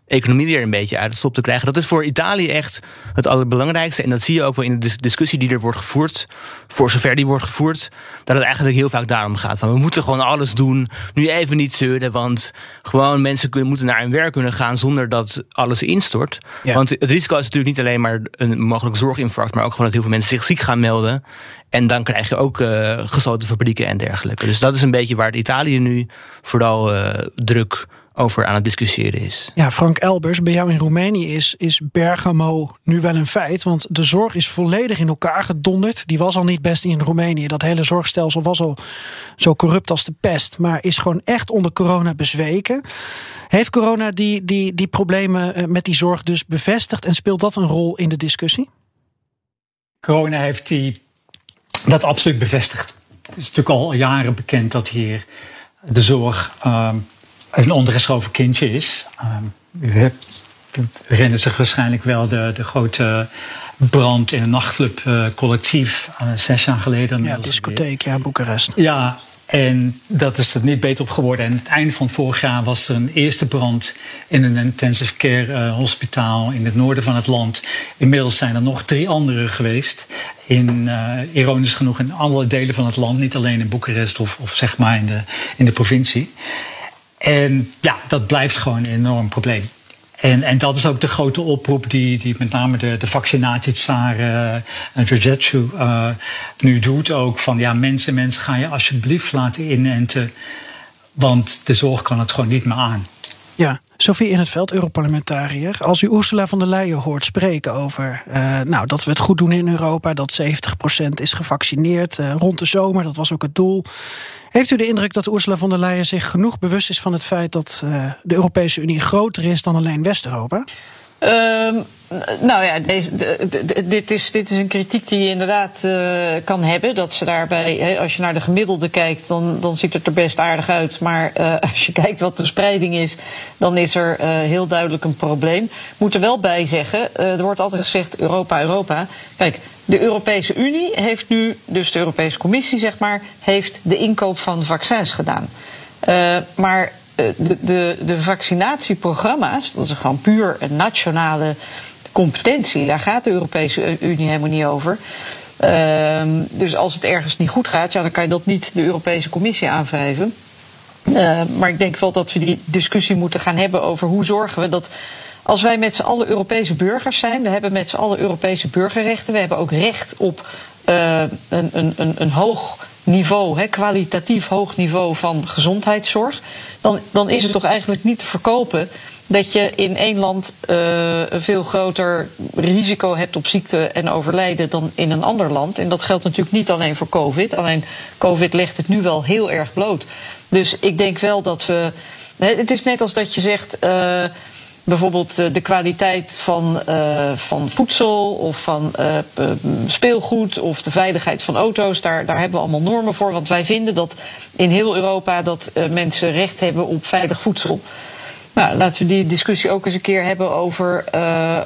economie weer een beetje uit het stop te krijgen. Dat is voor Italië echt het allerbelangrijkste. En dat zie je ook wel in de discussie die er wordt gevoerd, voor zover die wordt gevoerd, dat het eigenlijk heel vaak daarom gaat. Van we moeten gewoon alles doen, nu even niet zeuren, want gewoon mensen kunnen, moeten naar hun werk kunnen gaan zonder dat alles instort. Want het risico is natuurlijk niet alleen maar een mogelijk zorginfarct, maar ook gewoon dat heel veel mensen zich ziek gaan melden. En dan krijg je ook uh, gesloten fabrieken en dergelijke. Dus dat is een beetje waar Italië nu vooral uh, druk over aan het discussiëren is. Ja, Frank Elbers, bij jou in Roemenië is, is Bergamo nu wel een feit. Want de zorg is volledig in elkaar gedonderd. Die was al niet best in Roemenië. Dat hele zorgstelsel was al zo corrupt als de pest. Maar is gewoon echt onder corona bezweken. Heeft corona die, die, die problemen eh, met die zorg dus bevestigd? En speelt dat een rol in de discussie? Corona heeft die, dat absoluut bevestigd. Het is natuurlijk al jaren bekend dat hier de zorg uh, een ondergeschoven kindje is. Um, u herinnert zich waarschijnlijk wel de, de grote brand in een nachtclub uh, collectief uh, zes jaar geleden. Ja, discotheek, ja, Boekarest. Ja, en dat is er niet beter op geworden. En aan het eind van vorig jaar was er een eerste brand in een intensive care uh, hospitaal in het noorden van het land. Inmiddels zijn er nog drie andere geweest. In, uh, ironisch genoeg in alle delen van het land, niet alleen in Boekarest of, of zeg maar in de, in de provincie. En ja, dat blijft gewoon een enorm probleem. En, en dat is ook de grote oproep die, die met name de, de vaccinatietsaar uh, Georgetsu uh, nu doet. Ook van ja, mensen, mensen, ga je alsjeblieft laten inenten. Want de zorg kan het gewoon niet meer aan. Ja, Sophie in het veld, Europarlementariër. Als u Ursula von der Leyen hoort spreken over uh, nou, dat we het goed doen in Europa, dat 70% is gevaccineerd uh, rond de zomer, dat was ook het doel. Heeft u de indruk dat Ursula von der Leyen zich genoeg bewust is van het feit dat uh, de Europese Unie groter is dan alleen West-Europa? Um, nou ja, deze, de, de, dit, is, dit is een kritiek die je inderdaad uh, kan hebben. Dat ze daarbij, als je naar de gemiddelde kijkt, dan, dan ziet het er best aardig uit. Maar uh, als je kijkt wat de spreiding is, dan is er uh, heel duidelijk een probleem. Moet er wel bij zeggen, er wordt altijd gezegd Europa, Europa. Kijk, de Europese Unie heeft nu, dus de Europese Commissie zeg maar, heeft de inkoop van vaccins gedaan. maar de, de, de vaccinatieprogramma's, dat is gewoon puur een nationale competentie. Daar gaat de Europese Unie helemaal niet over. Uh, dus als het ergens niet goed gaat, ja, dan kan je dat niet de Europese Commissie aanwrijven. Uh, maar ik denk wel dat we die discussie moeten gaan hebben over hoe zorgen we dat. Als wij met z'n allen Europese burgers zijn, we hebben met z'n allen Europese burgerrechten, we hebben ook recht op uh, een, een, een, een hoog niveau, hè, kwalitatief hoog niveau van gezondheidszorg, dan, dan is het toch eigenlijk niet te verkopen dat je in één land een veel groter risico hebt op ziekte en overlijden dan in een ander land. En dat geldt natuurlijk niet alleen voor COVID. Alleen COVID legt het nu wel heel erg bloot. Dus ik denk wel dat we. Het is net als dat je zegt. Uh, bijvoorbeeld de kwaliteit van, uh, van voedsel of van uh, speelgoed of de veiligheid van auto's. Daar, daar hebben we allemaal normen voor. Want wij vinden dat in heel Europa dat mensen recht hebben op veilig voedsel. Nou, laten we die discussie ook eens een keer hebben over, uh,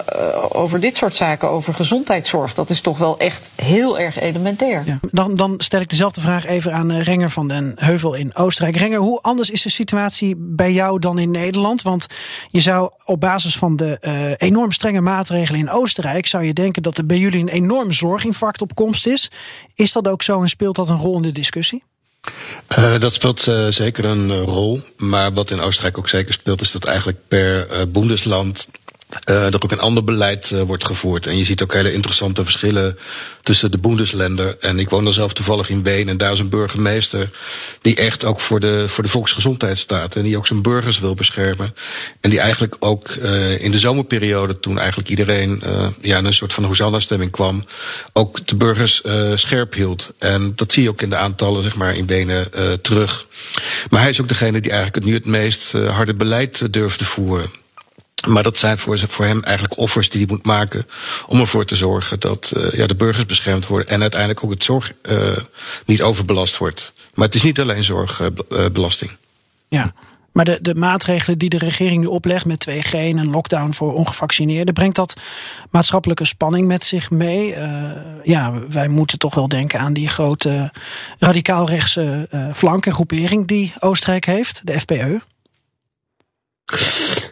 over dit soort zaken, over gezondheidszorg. Dat is toch wel echt heel erg elementair. Ja, dan, dan stel ik dezelfde vraag even aan Renger van den Heuvel in Oostenrijk. Renger, hoe anders is de situatie bij jou dan in Nederland? Want je zou op basis van de uh, enorm strenge maatregelen in Oostenrijk, zou je denken dat er bij jullie een enorm zorginfarct op komst is. Is dat ook zo en speelt dat een rol in de discussie? Uh, dat speelt uh, zeker een uh, rol. Maar wat in Oostenrijk ook zeker speelt, is dat eigenlijk per Bundesland uh, er ook een ander beleid uh, wordt gevoerd. En je ziet ook hele interessante verschillen tussen de Bundesländer. En ik woon dan zelf toevallig in Ween. En daar is een burgemeester die echt ook voor de, voor de volksgezondheid staat. En die ook zijn burgers wil beschermen. En die eigenlijk ook uh, in de zomerperiode, toen eigenlijk iedereen ja, in een soort van Hosanna-stemming kwam, ook de burgers scherp hield. En dat zie je ook in de aantallen, zeg maar, in Wenen terug. Maar hij is ook degene die eigenlijk nu het meest harde beleid durft te voeren. Maar dat zijn voor, voor hem eigenlijk offers die hij moet maken om ervoor te zorgen dat uh, ja, de burgers beschermd worden en uiteindelijk ook het zorg uh, niet overbelast wordt. Maar het is niet alleen zorgbelasting. ja. Maar de, de maatregelen die de regering nu oplegt met 2G en een lockdown voor ongevaccineerden, brengt dat maatschappelijke spanning met zich mee? Ja, wij moeten toch wel denken aan die grote radicaalrechtse uh, flank en groepering die Oostenrijk heeft, de FPE.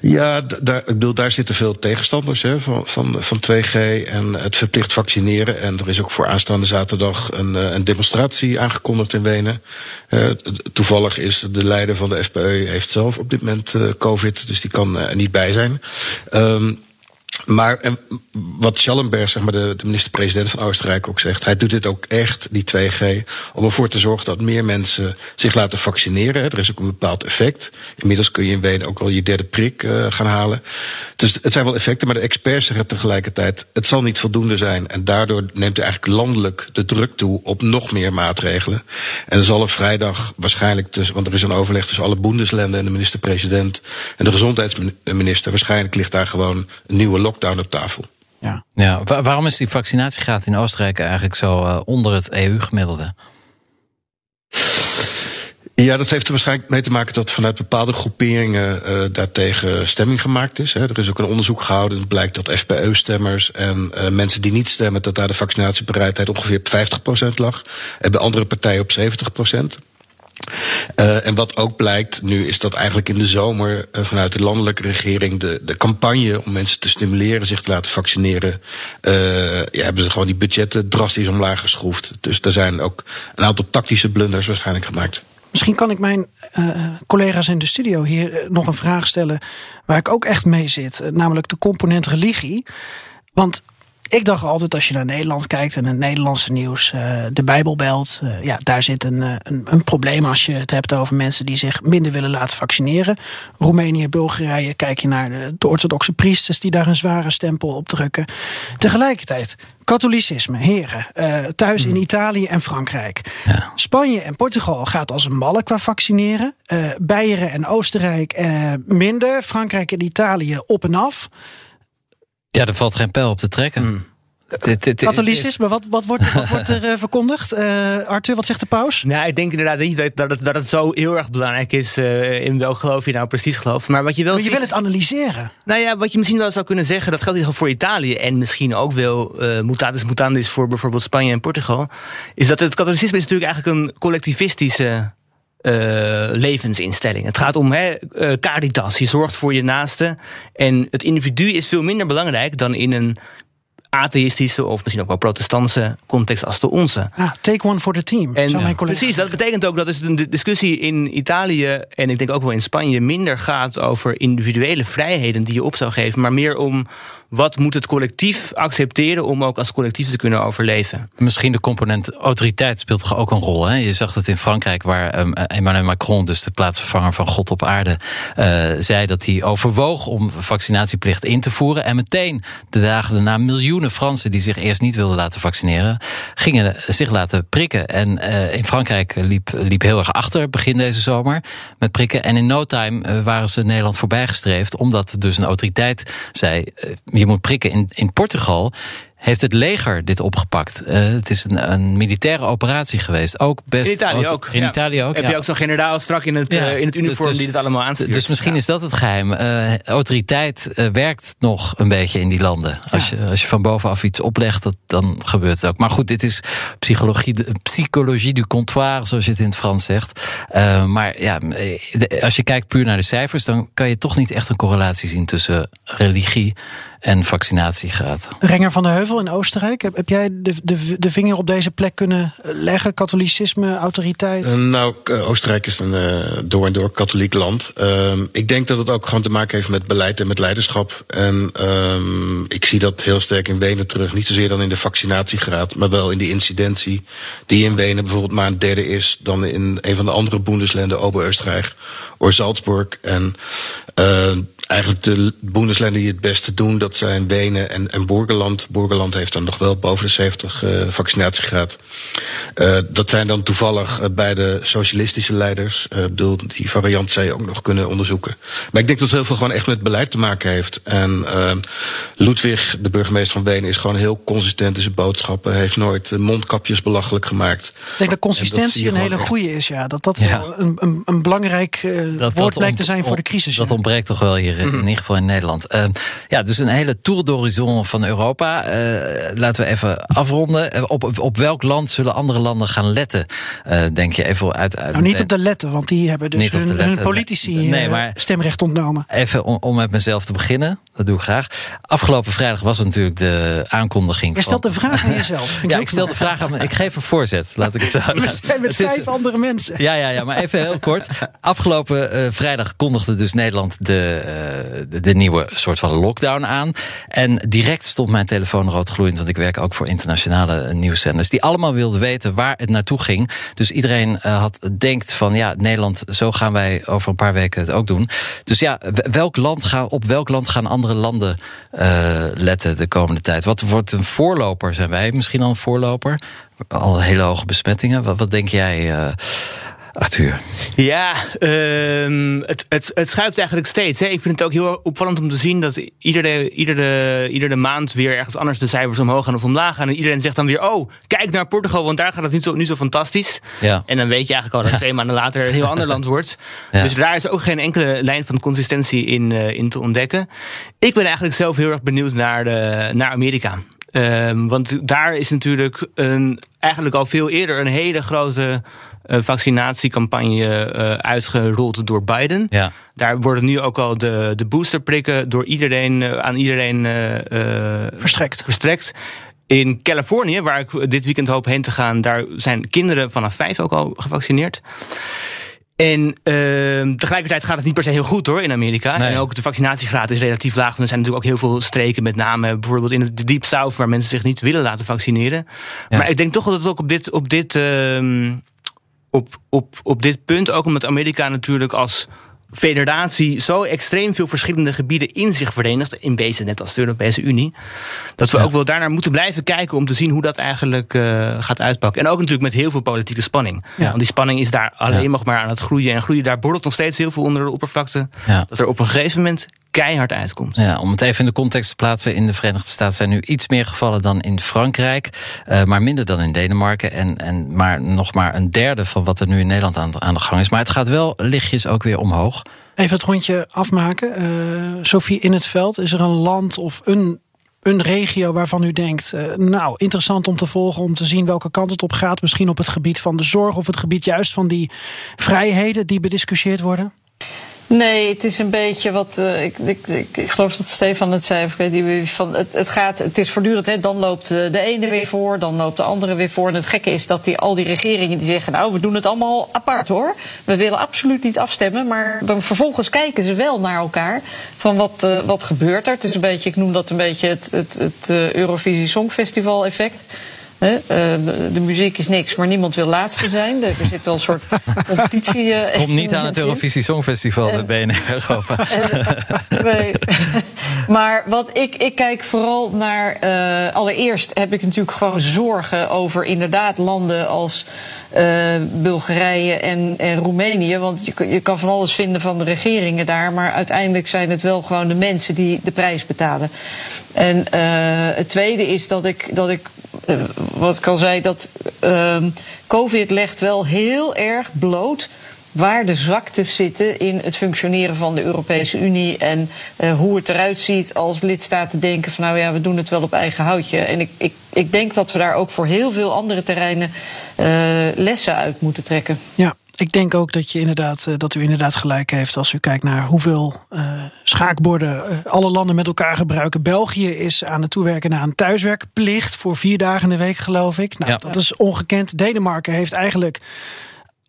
Ja, daar, ik bedoel, daar zitten veel tegenstanders hè, van, van, van 2G en het verplicht vaccineren. En er is ook voor aanstaande zaterdag een, een demonstratie aangekondigd in Wenen. Uh, toevallig is de leider van de FPE heeft zelf op dit moment uh, COVID, dus die kan er niet bij zijn. Um, maar en wat Schallenberg, zeg maar de, de minister-president van Oostenrijk, ook zegt, hij doet dit ook echt, die 2G, om ervoor te zorgen dat meer mensen zich laten vaccineren. Er is ook een bepaald effect. Inmiddels kun je in Wenen ook al je derde prik uh, gaan halen. Dus het zijn wel effecten, maar de experts zeggen tegelijkertijd, het zal niet voldoende zijn. En daardoor neemt hij eigenlijk landelijk de druk toe op nog meer maatregelen. En er zal een vrijdag waarschijnlijk, want er is een overleg tussen alle boendeslanden en de minister-president en de gezondheidsminister, waarschijnlijk ligt daar gewoon een nieuwe lockdown op tafel. Ja. Ja, waarom is die vaccinatiegraad in Oostenrijk eigenlijk zo uh, onder het EU-gemiddelde? Ja, dat heeft er waarschijnlijk mee te maken dat vanuit bepaalde groeperingen uh, daartegen stemming gemaakt is. Hè. Er is ook een onderzoek gehouden. Het blijkt dat FPE-stemmers en uh, mensen die niet stemmen, dat daar de vaccinatiebereidheid ongeveer op 50% lag. En bij andere partijen op 70%. Uh, en wat ook blijkt nu is dat eigenlijk in de zomer uh, vanuit de landelijke regering de, de campagne om mensen te stimuleren zich te laten vaccineren, uh, ja, hebben ze gewoon die budgetten drastisch omlaag geschroefd. Dus er zijn ook een aantal tactische blunders waarschijnlijk gemaakt. Misschien kan ik mijn collega's in de studio hier nog een vraag stellen waar ik ook echt mee zit, namelijk de component religie. Want ik dacht altijd als je naar Nederland kijkt en het Nederlandse nieuws, uh, de Bijbelbelt, uh, ja, daar zit een, een, een, probleem als je het hebt over mensen die zich minder willen laten vaccineren. Roemenië, Bulgarije, kijk je naar de, de orthodoxe priesters die daar een zware stempel op drukken. Tegelijkertijd, katholicisme, heren, thuis in Italië en Frankrijk. Ja. Spanje en Portugal gaat als een malle qua vaccineren. Beieren en Oostenrijk minder. Frankrijk en Italië op en af. Ja, er valt geen pijl op te trekken. Mm. Katholicisme, wat, wat, wordt, wat wordt er uh, verkondigd? Uh, Arthur, wat zegt de paus? Nou, ik denk inderdaad niet dat, dat, het, dat het zo heel erg belangrijk is uh, in welk geloof je nou precies gelooft. Maar wat je wel maar je ziet, wil het analyseren. Nou ja, wat je misschien wel zou kunnen zeggen, dat geldt in voor Italië en misschien ook wel mutatis mutandis voor bijvoorbeeld Spanje en Portugal, is dat het katholicisme is natuurlijk eigenlijk een collectivistische uh, levensinstelling. Het gaat om uh, caritas. Je zorgt voor je naaste. En het individu is veel minder belangrijk dan in een atheïstische of misschien ook wel protestantse context als de onze. Ah, take one for the team. En, precies, dat betekent ook dat is de discussie in Italië en ik denk ook wel in Spanje minder gaat over individuele vrijheden die je op zou geven, maar meer om wat moet het collectief accepteren om ook als collectief te kunnen overleven? Misschien de component autoriteit speelt toch ook een rol. Hè? Je zag het in Frankrijk, waar um, Emmanuel Macron, dus de plaatsvervanger van God op aarde, uh, zei dat hij overwoog om vaccinatieplicht in te voeren. En meteen de dagen daarna miljoenen Fransen die zich eerst niet wilden laten vaccineren, gingen zich laten prikken. En uh, in Frankrijk liep, liep heel erg achter begin deze zomer met prikken. En in no time uh, waren ze Nederland voorbijgestreefd, omdat dus een autoriteit zei je moet prikken. In, in Portugal heeft het leger dit opgepakt. Uh, het is een, een, militaire operatie geweest. Ook best in Italië ook. In ja. Italië ook. Heb ja. je ook zo'n generaal strak in het, ja. uh, in het uniform dus, die dit allemaal aanstuurt. Dus misschien is dat het geheim. Uh, autoriteit werkt nog een beetje in die landen. Als, je, als je van bovenaf iets oplegt, dat, dan gebeurt het ook. Maar goed, dit is psychologie, de, psychologie du comptoir, zoals je het in het Frans zegt. maar ja, de, als je kijkt puur naar de cijfers, dan kan je toch niet echt een correlatie zien tussen religie en vaccinatiegraad. Renger van de Heuvel in Oostenrijk, heb, heb jij de, de, de vinger op deze plek kunnen leggen? Katholicisme, autoriteit? Uh, nou, Oostenrijk is een uh, door en door katholiek land. Uh, ik denk dat het ook gewoon te maken heeft met beleid en met leiderschap. En ehm, ik zie dat heel sterk in Wenen terug. Niet zozeer dan in de vaccinatiegraad, maar wel in die incidentie. Die in Wenen bijvoorbeeld maar een derde is dan in een van de andere Bundeslanden, Ober-Österreich of Salzburg. En Uh, eigenlijk de Bundesländer die het beste doen, dat zijn Wenen en, en Burgerland. Burgerland heeft dan nog wel boven de 70 uh, vaccinatiegraad. Uh, dat zijn dan toevallig uh, bij de socialistische leiders. Uh, bedoel, die variant zou je ook nog kunnen onderzoeken. Maar ik denk dat het heel veel gewoon echt met beleid te maken heeft. En uh, Ludwig, de burgemeester van Wenen, is gewoon heel consistent in zijn boodschappen. Heeft nooit mondkapjes belachelijk gemaakt. Ik denk dat consistentie dat een hele goede is, ja. Dat dat ja. een, een, een belangrijk uh, dat, woord dat blijkt te zijn voor de crisis. Dat ontbreekt toch wel hier in mm. ieder geval in Nederland. Uh, ja, dus een hele tour d'horizon van Europa. Uh, laten we even afronden. Op, op welk land zullen andere landen gaan letten? Uh, denk je even uit. uit nou, niet op de letten, want die hebben dus hun, hun, politici nee, maar stemrecht ontnomen. Even om, om, met mezelf te beginnen. Dat doe ik graag. Afgelopen vrijdag was het natuurlijk de aankondiging. Je stelt de vraag aan jezelf. ja, ik stel de vraag aan. Ik geef een voorzet. Laat ik het zo. We zijn met vijf is, andere mensen. Ja, ja, ja, maar even heel kort. Afgelopen vrijdag kondigde dus Nederland de de, de, nieuwe soort van lockdown aan. En direct stond mijn telefoon roodgloeiend, want ik werk ook voor internationale nieuwszenders, die allemaal wilden weten waar het naartoe ging. Dus iedereen uh, had denkt van ja, Nederland, zo gaan wij over een paar weken het ook doen. Dus ja, welk land gaan, op welk land gaan andere landen uh, letten de komende tijd? Wat wordt een voorloper? Zijn wij misschien al een voorloper? Al hele hoge besmettingen. Wat, wat denk jij? Arthur. Ja, um, het, het, het schuift eigenlijk steeds. Hè. Ik vind het ook heel opvallend om te zien dat iedere, iedere, iedere maand weer ergens anders de cijfers omhoog gaan of omlaag gaan. En iedereen zegt dan weer: Oh, kijk naar Portugal, want daar gaat het niet zo, niet zo fantastisch. Ja. En dan weet je eigenlijk al dat het twee maanden later een heel ander land wordt. Ja. Dus daar is ook geen enkele lijn van consistentie in, uh, in te ontdekken. Ik ben eigenlijk zelf heel erg benieuwd naar, de, naar Amerika. Um, want daar is natuurlijk een, eigenlijk al veel eerder een hele grote vaccinatiecampagne uh, uitgerold door Biden. Ja. Daar worden nu ook al de, de boosterprikken door iedereen, uh, aan iedereen verstrekt. verstrekt. In Californië, waar ik dit weekend hoop heen te gaan, daar zijn kinderen vanaf vijf ook al gevaccineerd. En uh, tegelijkertijd gaat het niet per se heel goed hoor in Amerika. Nee. En ook de vaccinatiegraad is relatief laag. er zijn natuurlijk ook heel veel streken, met name bijvoorbeeld in het Deep South, waar mensen zich niet willen laten vaccineren. Ja. Maar ik denk toch dat het ook op dit, op dit uh, op, op, op dit punt, ook omdat Amerika natuurlijk als federatie zo extreem veel verschillende gebieden in zich verenigt, in wezen net als de Europese Unie, dat we ja. ook wel daarnaar moeten blijven kijken om te zien hoe dat eigenlijk uh, gaat uitpakken. En ook natuurlijk met heel veel politieke spanning. Ja. Want die spanning is daar alleen ja. nog maar aan het groeien en groeien. Daar borrelt nog steeds heel veel onder de oppervlakte. Dat er op een gegeven moment keihard uitkomt. Ja, om het even in de context te plaatsen. In de Verenigde Staten zijn nu iets meer gevallen dan in Frankrijk. Uh, maar minder dan in Denemarken. En, en maar nog maar een derde van wat er nu in Nederland aan, aan de gang is. Maar het gaat wel lichtjes ook weer omhoog. Even het rondje afmaken. Uh, Sophie, in het veld, is er een land of een een regio waarvan u denkt, uh, nou, interessant om te volgen, om te zien welke kant het op gaat. Misschien op het gebied van de zorg of het gebied juist van die vrijheden die bediscussieerd worden? Nee, het is een beetje wat. Uh, ik, ik, ik, geloof dat Stefan het zei. Van, het, het, gaat, het is voortdurend. Hè, dan loopt de ene weer voor, dan loopt de andere weer voor. En het gekke is dat die, al die regeringen die zeggen: Nou, we doen het allemaal apart hoor. We willen absoluut niet afstemmen. Maar dan vervolgens kijken ze wel naar elkaar. Van wat, uh, wat gebeurt er? Het is een beetje, ik noem dat een beetje het, het, het uh, Eurovisie Songfestival effect. Uh, de, de, muziek is niks, maar niemand wil laatste zijn. Er zit wel een soort competitie. Uh, Komt niet aan het Eurovisie Songfestival, de BNR nee. maar wat ik, ik kijk vooral naar. allereerst heb ik natuurlijk gewoon zorgen over inderdaad landen als Bulgarije en, en Roemenië. Want je, je kan van alles vinden van de regeringen daar. Maar uiteindelijk zijn het wel gewoon de mensen die de prijs betalen. En het tweede is dat ik, dat ik wat ik al zei, dat uh, COVID legt wel heel erg bloot waar de zwaktes zitten in het functioneren van de Europese Unie en uh, hoe het eruit ziet als lidstaten denken van nou ja, we doen het wel op eigen houtje. En ik, ik, ik denk dat we daar ook voor heel veel andere terreinen uh, lessen uit moeten trekken. Ja, ik denk ook dat, je inderdaad, dat u inderdaad gelijk heeft als u kijkt naar hoeveel uh, schaakborden alle landen met elkaar gebruiken. België is aan het toewerken naar een thuiswerkplicht voor vier dagen in de week, geloof ik. Nou, ja. dat is ongekend. Denemarken heeft eigenlijk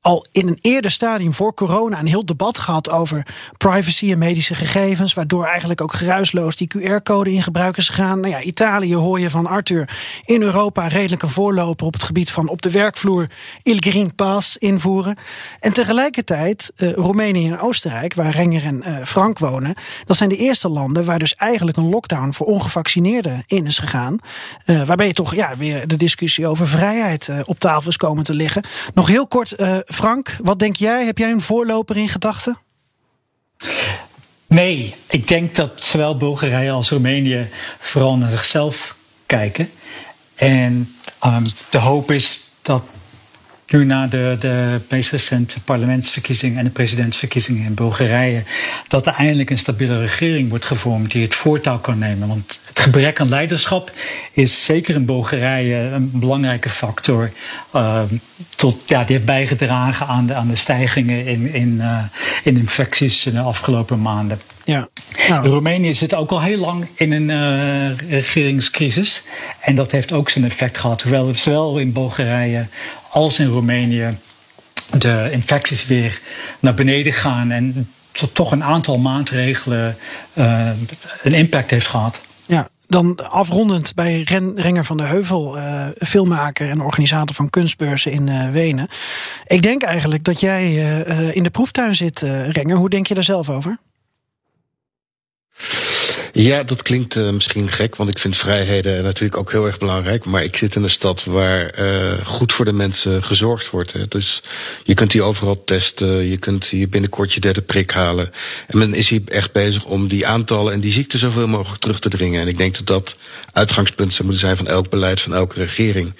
al in een eerder stadium voor corona een heel debat gehad over privacy en medische gegevens. Waardoor eigenlijk ook geruisloos die QR-code in gebruik is gegaan. Nou ja, Italië hoor je van Arthur in Europa redelijk een voorloper op het gebied van op de werkvloer Il Green Pass invoeren. En tegelijkertijd uh, Roemenië en Oostenrijk, waar Renger en uh, Frank wonen. Dat zijn de eerste landen waar dus eigenlijk een lockdown voor ongevaccineerden in is gegaan. Uh, waarbij je toch ja, weer de discussie over vrijheid op tafel is komen te liggen. Nog heel kort, Frank, wat denk jij? Heb jij een voorloper in gedachten? Nee, ik denk dat zowel Bulgarije als Roemenië vooral naar zichzelf kijken. En um, de hoop is dat nu na de, de meest recente parlementsverkiezingen en de presidentsverkiezingen in Bulgarije, dat er eindelijk een stabiele regering wordt gevormd die het voortouw kan nemen. Want het gebrek aan leiderschap is zeker in Bulgarije een belangrijke factor. Uh, tot, ja, die heeft bijgedragen aan de, aan de stijgingen in, in, uh, in infecties in de afgelopen maanden. Ja. Nou. Roemenië zit ook al heel lang in een uh, regeringscrisis. En dat heeft ook zijn effect gehad. Hoewel zowel in Bulgarije als in Roemenië de infecties weer naar beneden gaan. En toch een aantal maatregelen uh, een impact heeft gehad. Ja, dan afrondend bij Ren, Renger van der Heuvel, uh, filmmaker en organisator van kunstbeurzen in uh, Wenen. Ik denk eigenlijk dat jij in de proeftuin zit, Renger. Hoe denk je daar zelf over? Ja, dat klinkt uh, misschien gek, want ik vind vrijheden natuurlijk ook heel erg belangrijk. Maar ik zit in een stad waar uh, goed voor de mensen gezorgd wordt. Hè. Dus je kunt hier overal testen, je kunt hier binnenkort je derde prik halen. En men is hier echt bezig om die aantallen en die ziekte zoveel mogelijk terug te dringen. En ik denk dat dat uitgangspunt zou moeten zijn van elk beleid, van elke regering.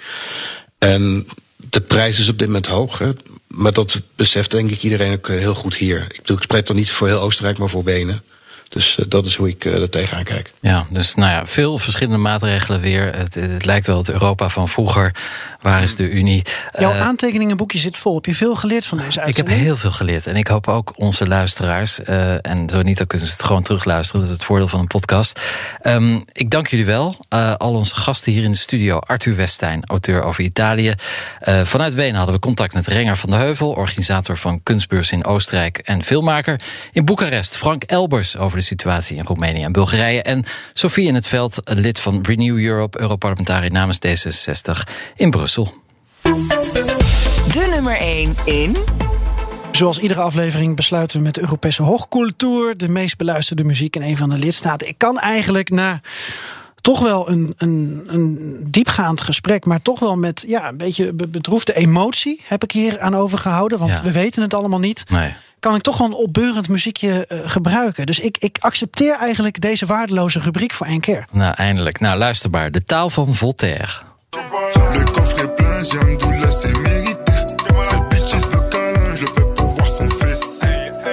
En de prijs is op dit moment hoog. Hè. Maar dat beseft denk ik iedereen ook heel goed hier. Ik ik spreek dan niet voor heel Oostenrijk, maar voor Wenen. Dus uh, dat is hoe ik uh, er tegenaan kijk. Ja, dus nou ja, veel verschillende maatregelen weer. Het, het lijkt wel het Europa van vroeger. Waar is de Unie? Jouw uh, aantekeningenboekje zit vol. Heb je veel geleerd van deze uitzending? Ik heb heel veel geleerd. En ik hoop ook onze luisteraars. en zo niet, dan kunnen ze het gewoon terugluisteren. Dat is het voordeel van een podcast. Um, ik dank jullie wel. al onze gasten hier in de studio. Arthur Westijn, auteur over Italië. vanuit Wenen hadden we contact met Renger van de Heuvel. Organisator van kunstbeurs in Oostenrijk. En filmmaker in Boekarest. Frank Elbers over de situatie in Roemenië en Bulgarije. En Sofie in het veld, lid van Renew Europe, Europarlementariër namens D66 in Brussel. De nummer 1 in. Zoals iedere aflevering besluiten we met de Europese hoogcultuur, de meest beluisterde muziek in een van de lidstaten. Ik kan eigenlijk na toch wel een, een, een diepgaand gesprek, maar toch wel met ja, een beetje bedroefde emotie heb ik hier aan overgehouden. Want ja. we weten het allemaal niet. Nee kan ik toch wel een opbeurend muziekje uh, gebruiken. Dus ik, ik accepteer eigenlijk deze waardeloze rubriek voor één keer. Nou, eindelijk. Nou, luisterbaar. De taal van Voltaire.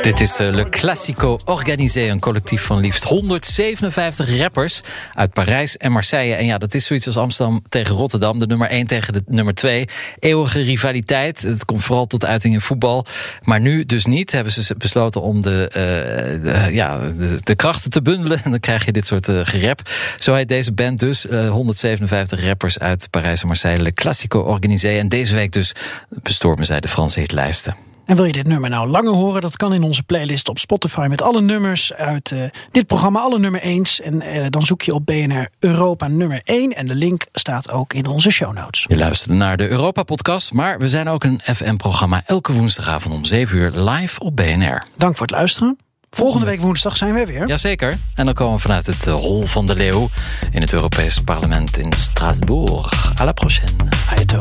Dit is uh, Le Classico Organisé, een collectief van liefst 157 rappers uit Parijs en Marseille. En ja, dat is zoiets als Amsterdam tegen Rotterdam, de nummer 1 tegen de nummer 2. Eeuwige rivaliteit. Het komt vooral tot uiting in voetbal. Maar nu dus niet. Hebben ze besloten om de, de ja, de, krachten te bundelen. En dan krijg je dit soort uh. Zo heet deze band dus. 157 rappers uit Parijs en Marseille. Le Classico Organisé. En deze week dus bestormen zij de Franse hitlijsten. En wil je dit nummer nou langer horen? Dat kan in onze playlist op Spotify met alle nummers uit uh, dit programma, alle nummer 1. En uh, dan zoek je op BNR Europa nummer 1. En de link staat ook in onze show notes. Je luistert naar de Europa-podcast, maar we zijn ook een FM-programma elke woensdagavond om 7 uur live op BNR. Dank voor het luisteren. Volgende week woensdag zijn we weer. Jazeker. En dan komen we vanuit het Hol van de Leeuw in het Europees Parlement in Straatsburg. À la prochaine. Aito.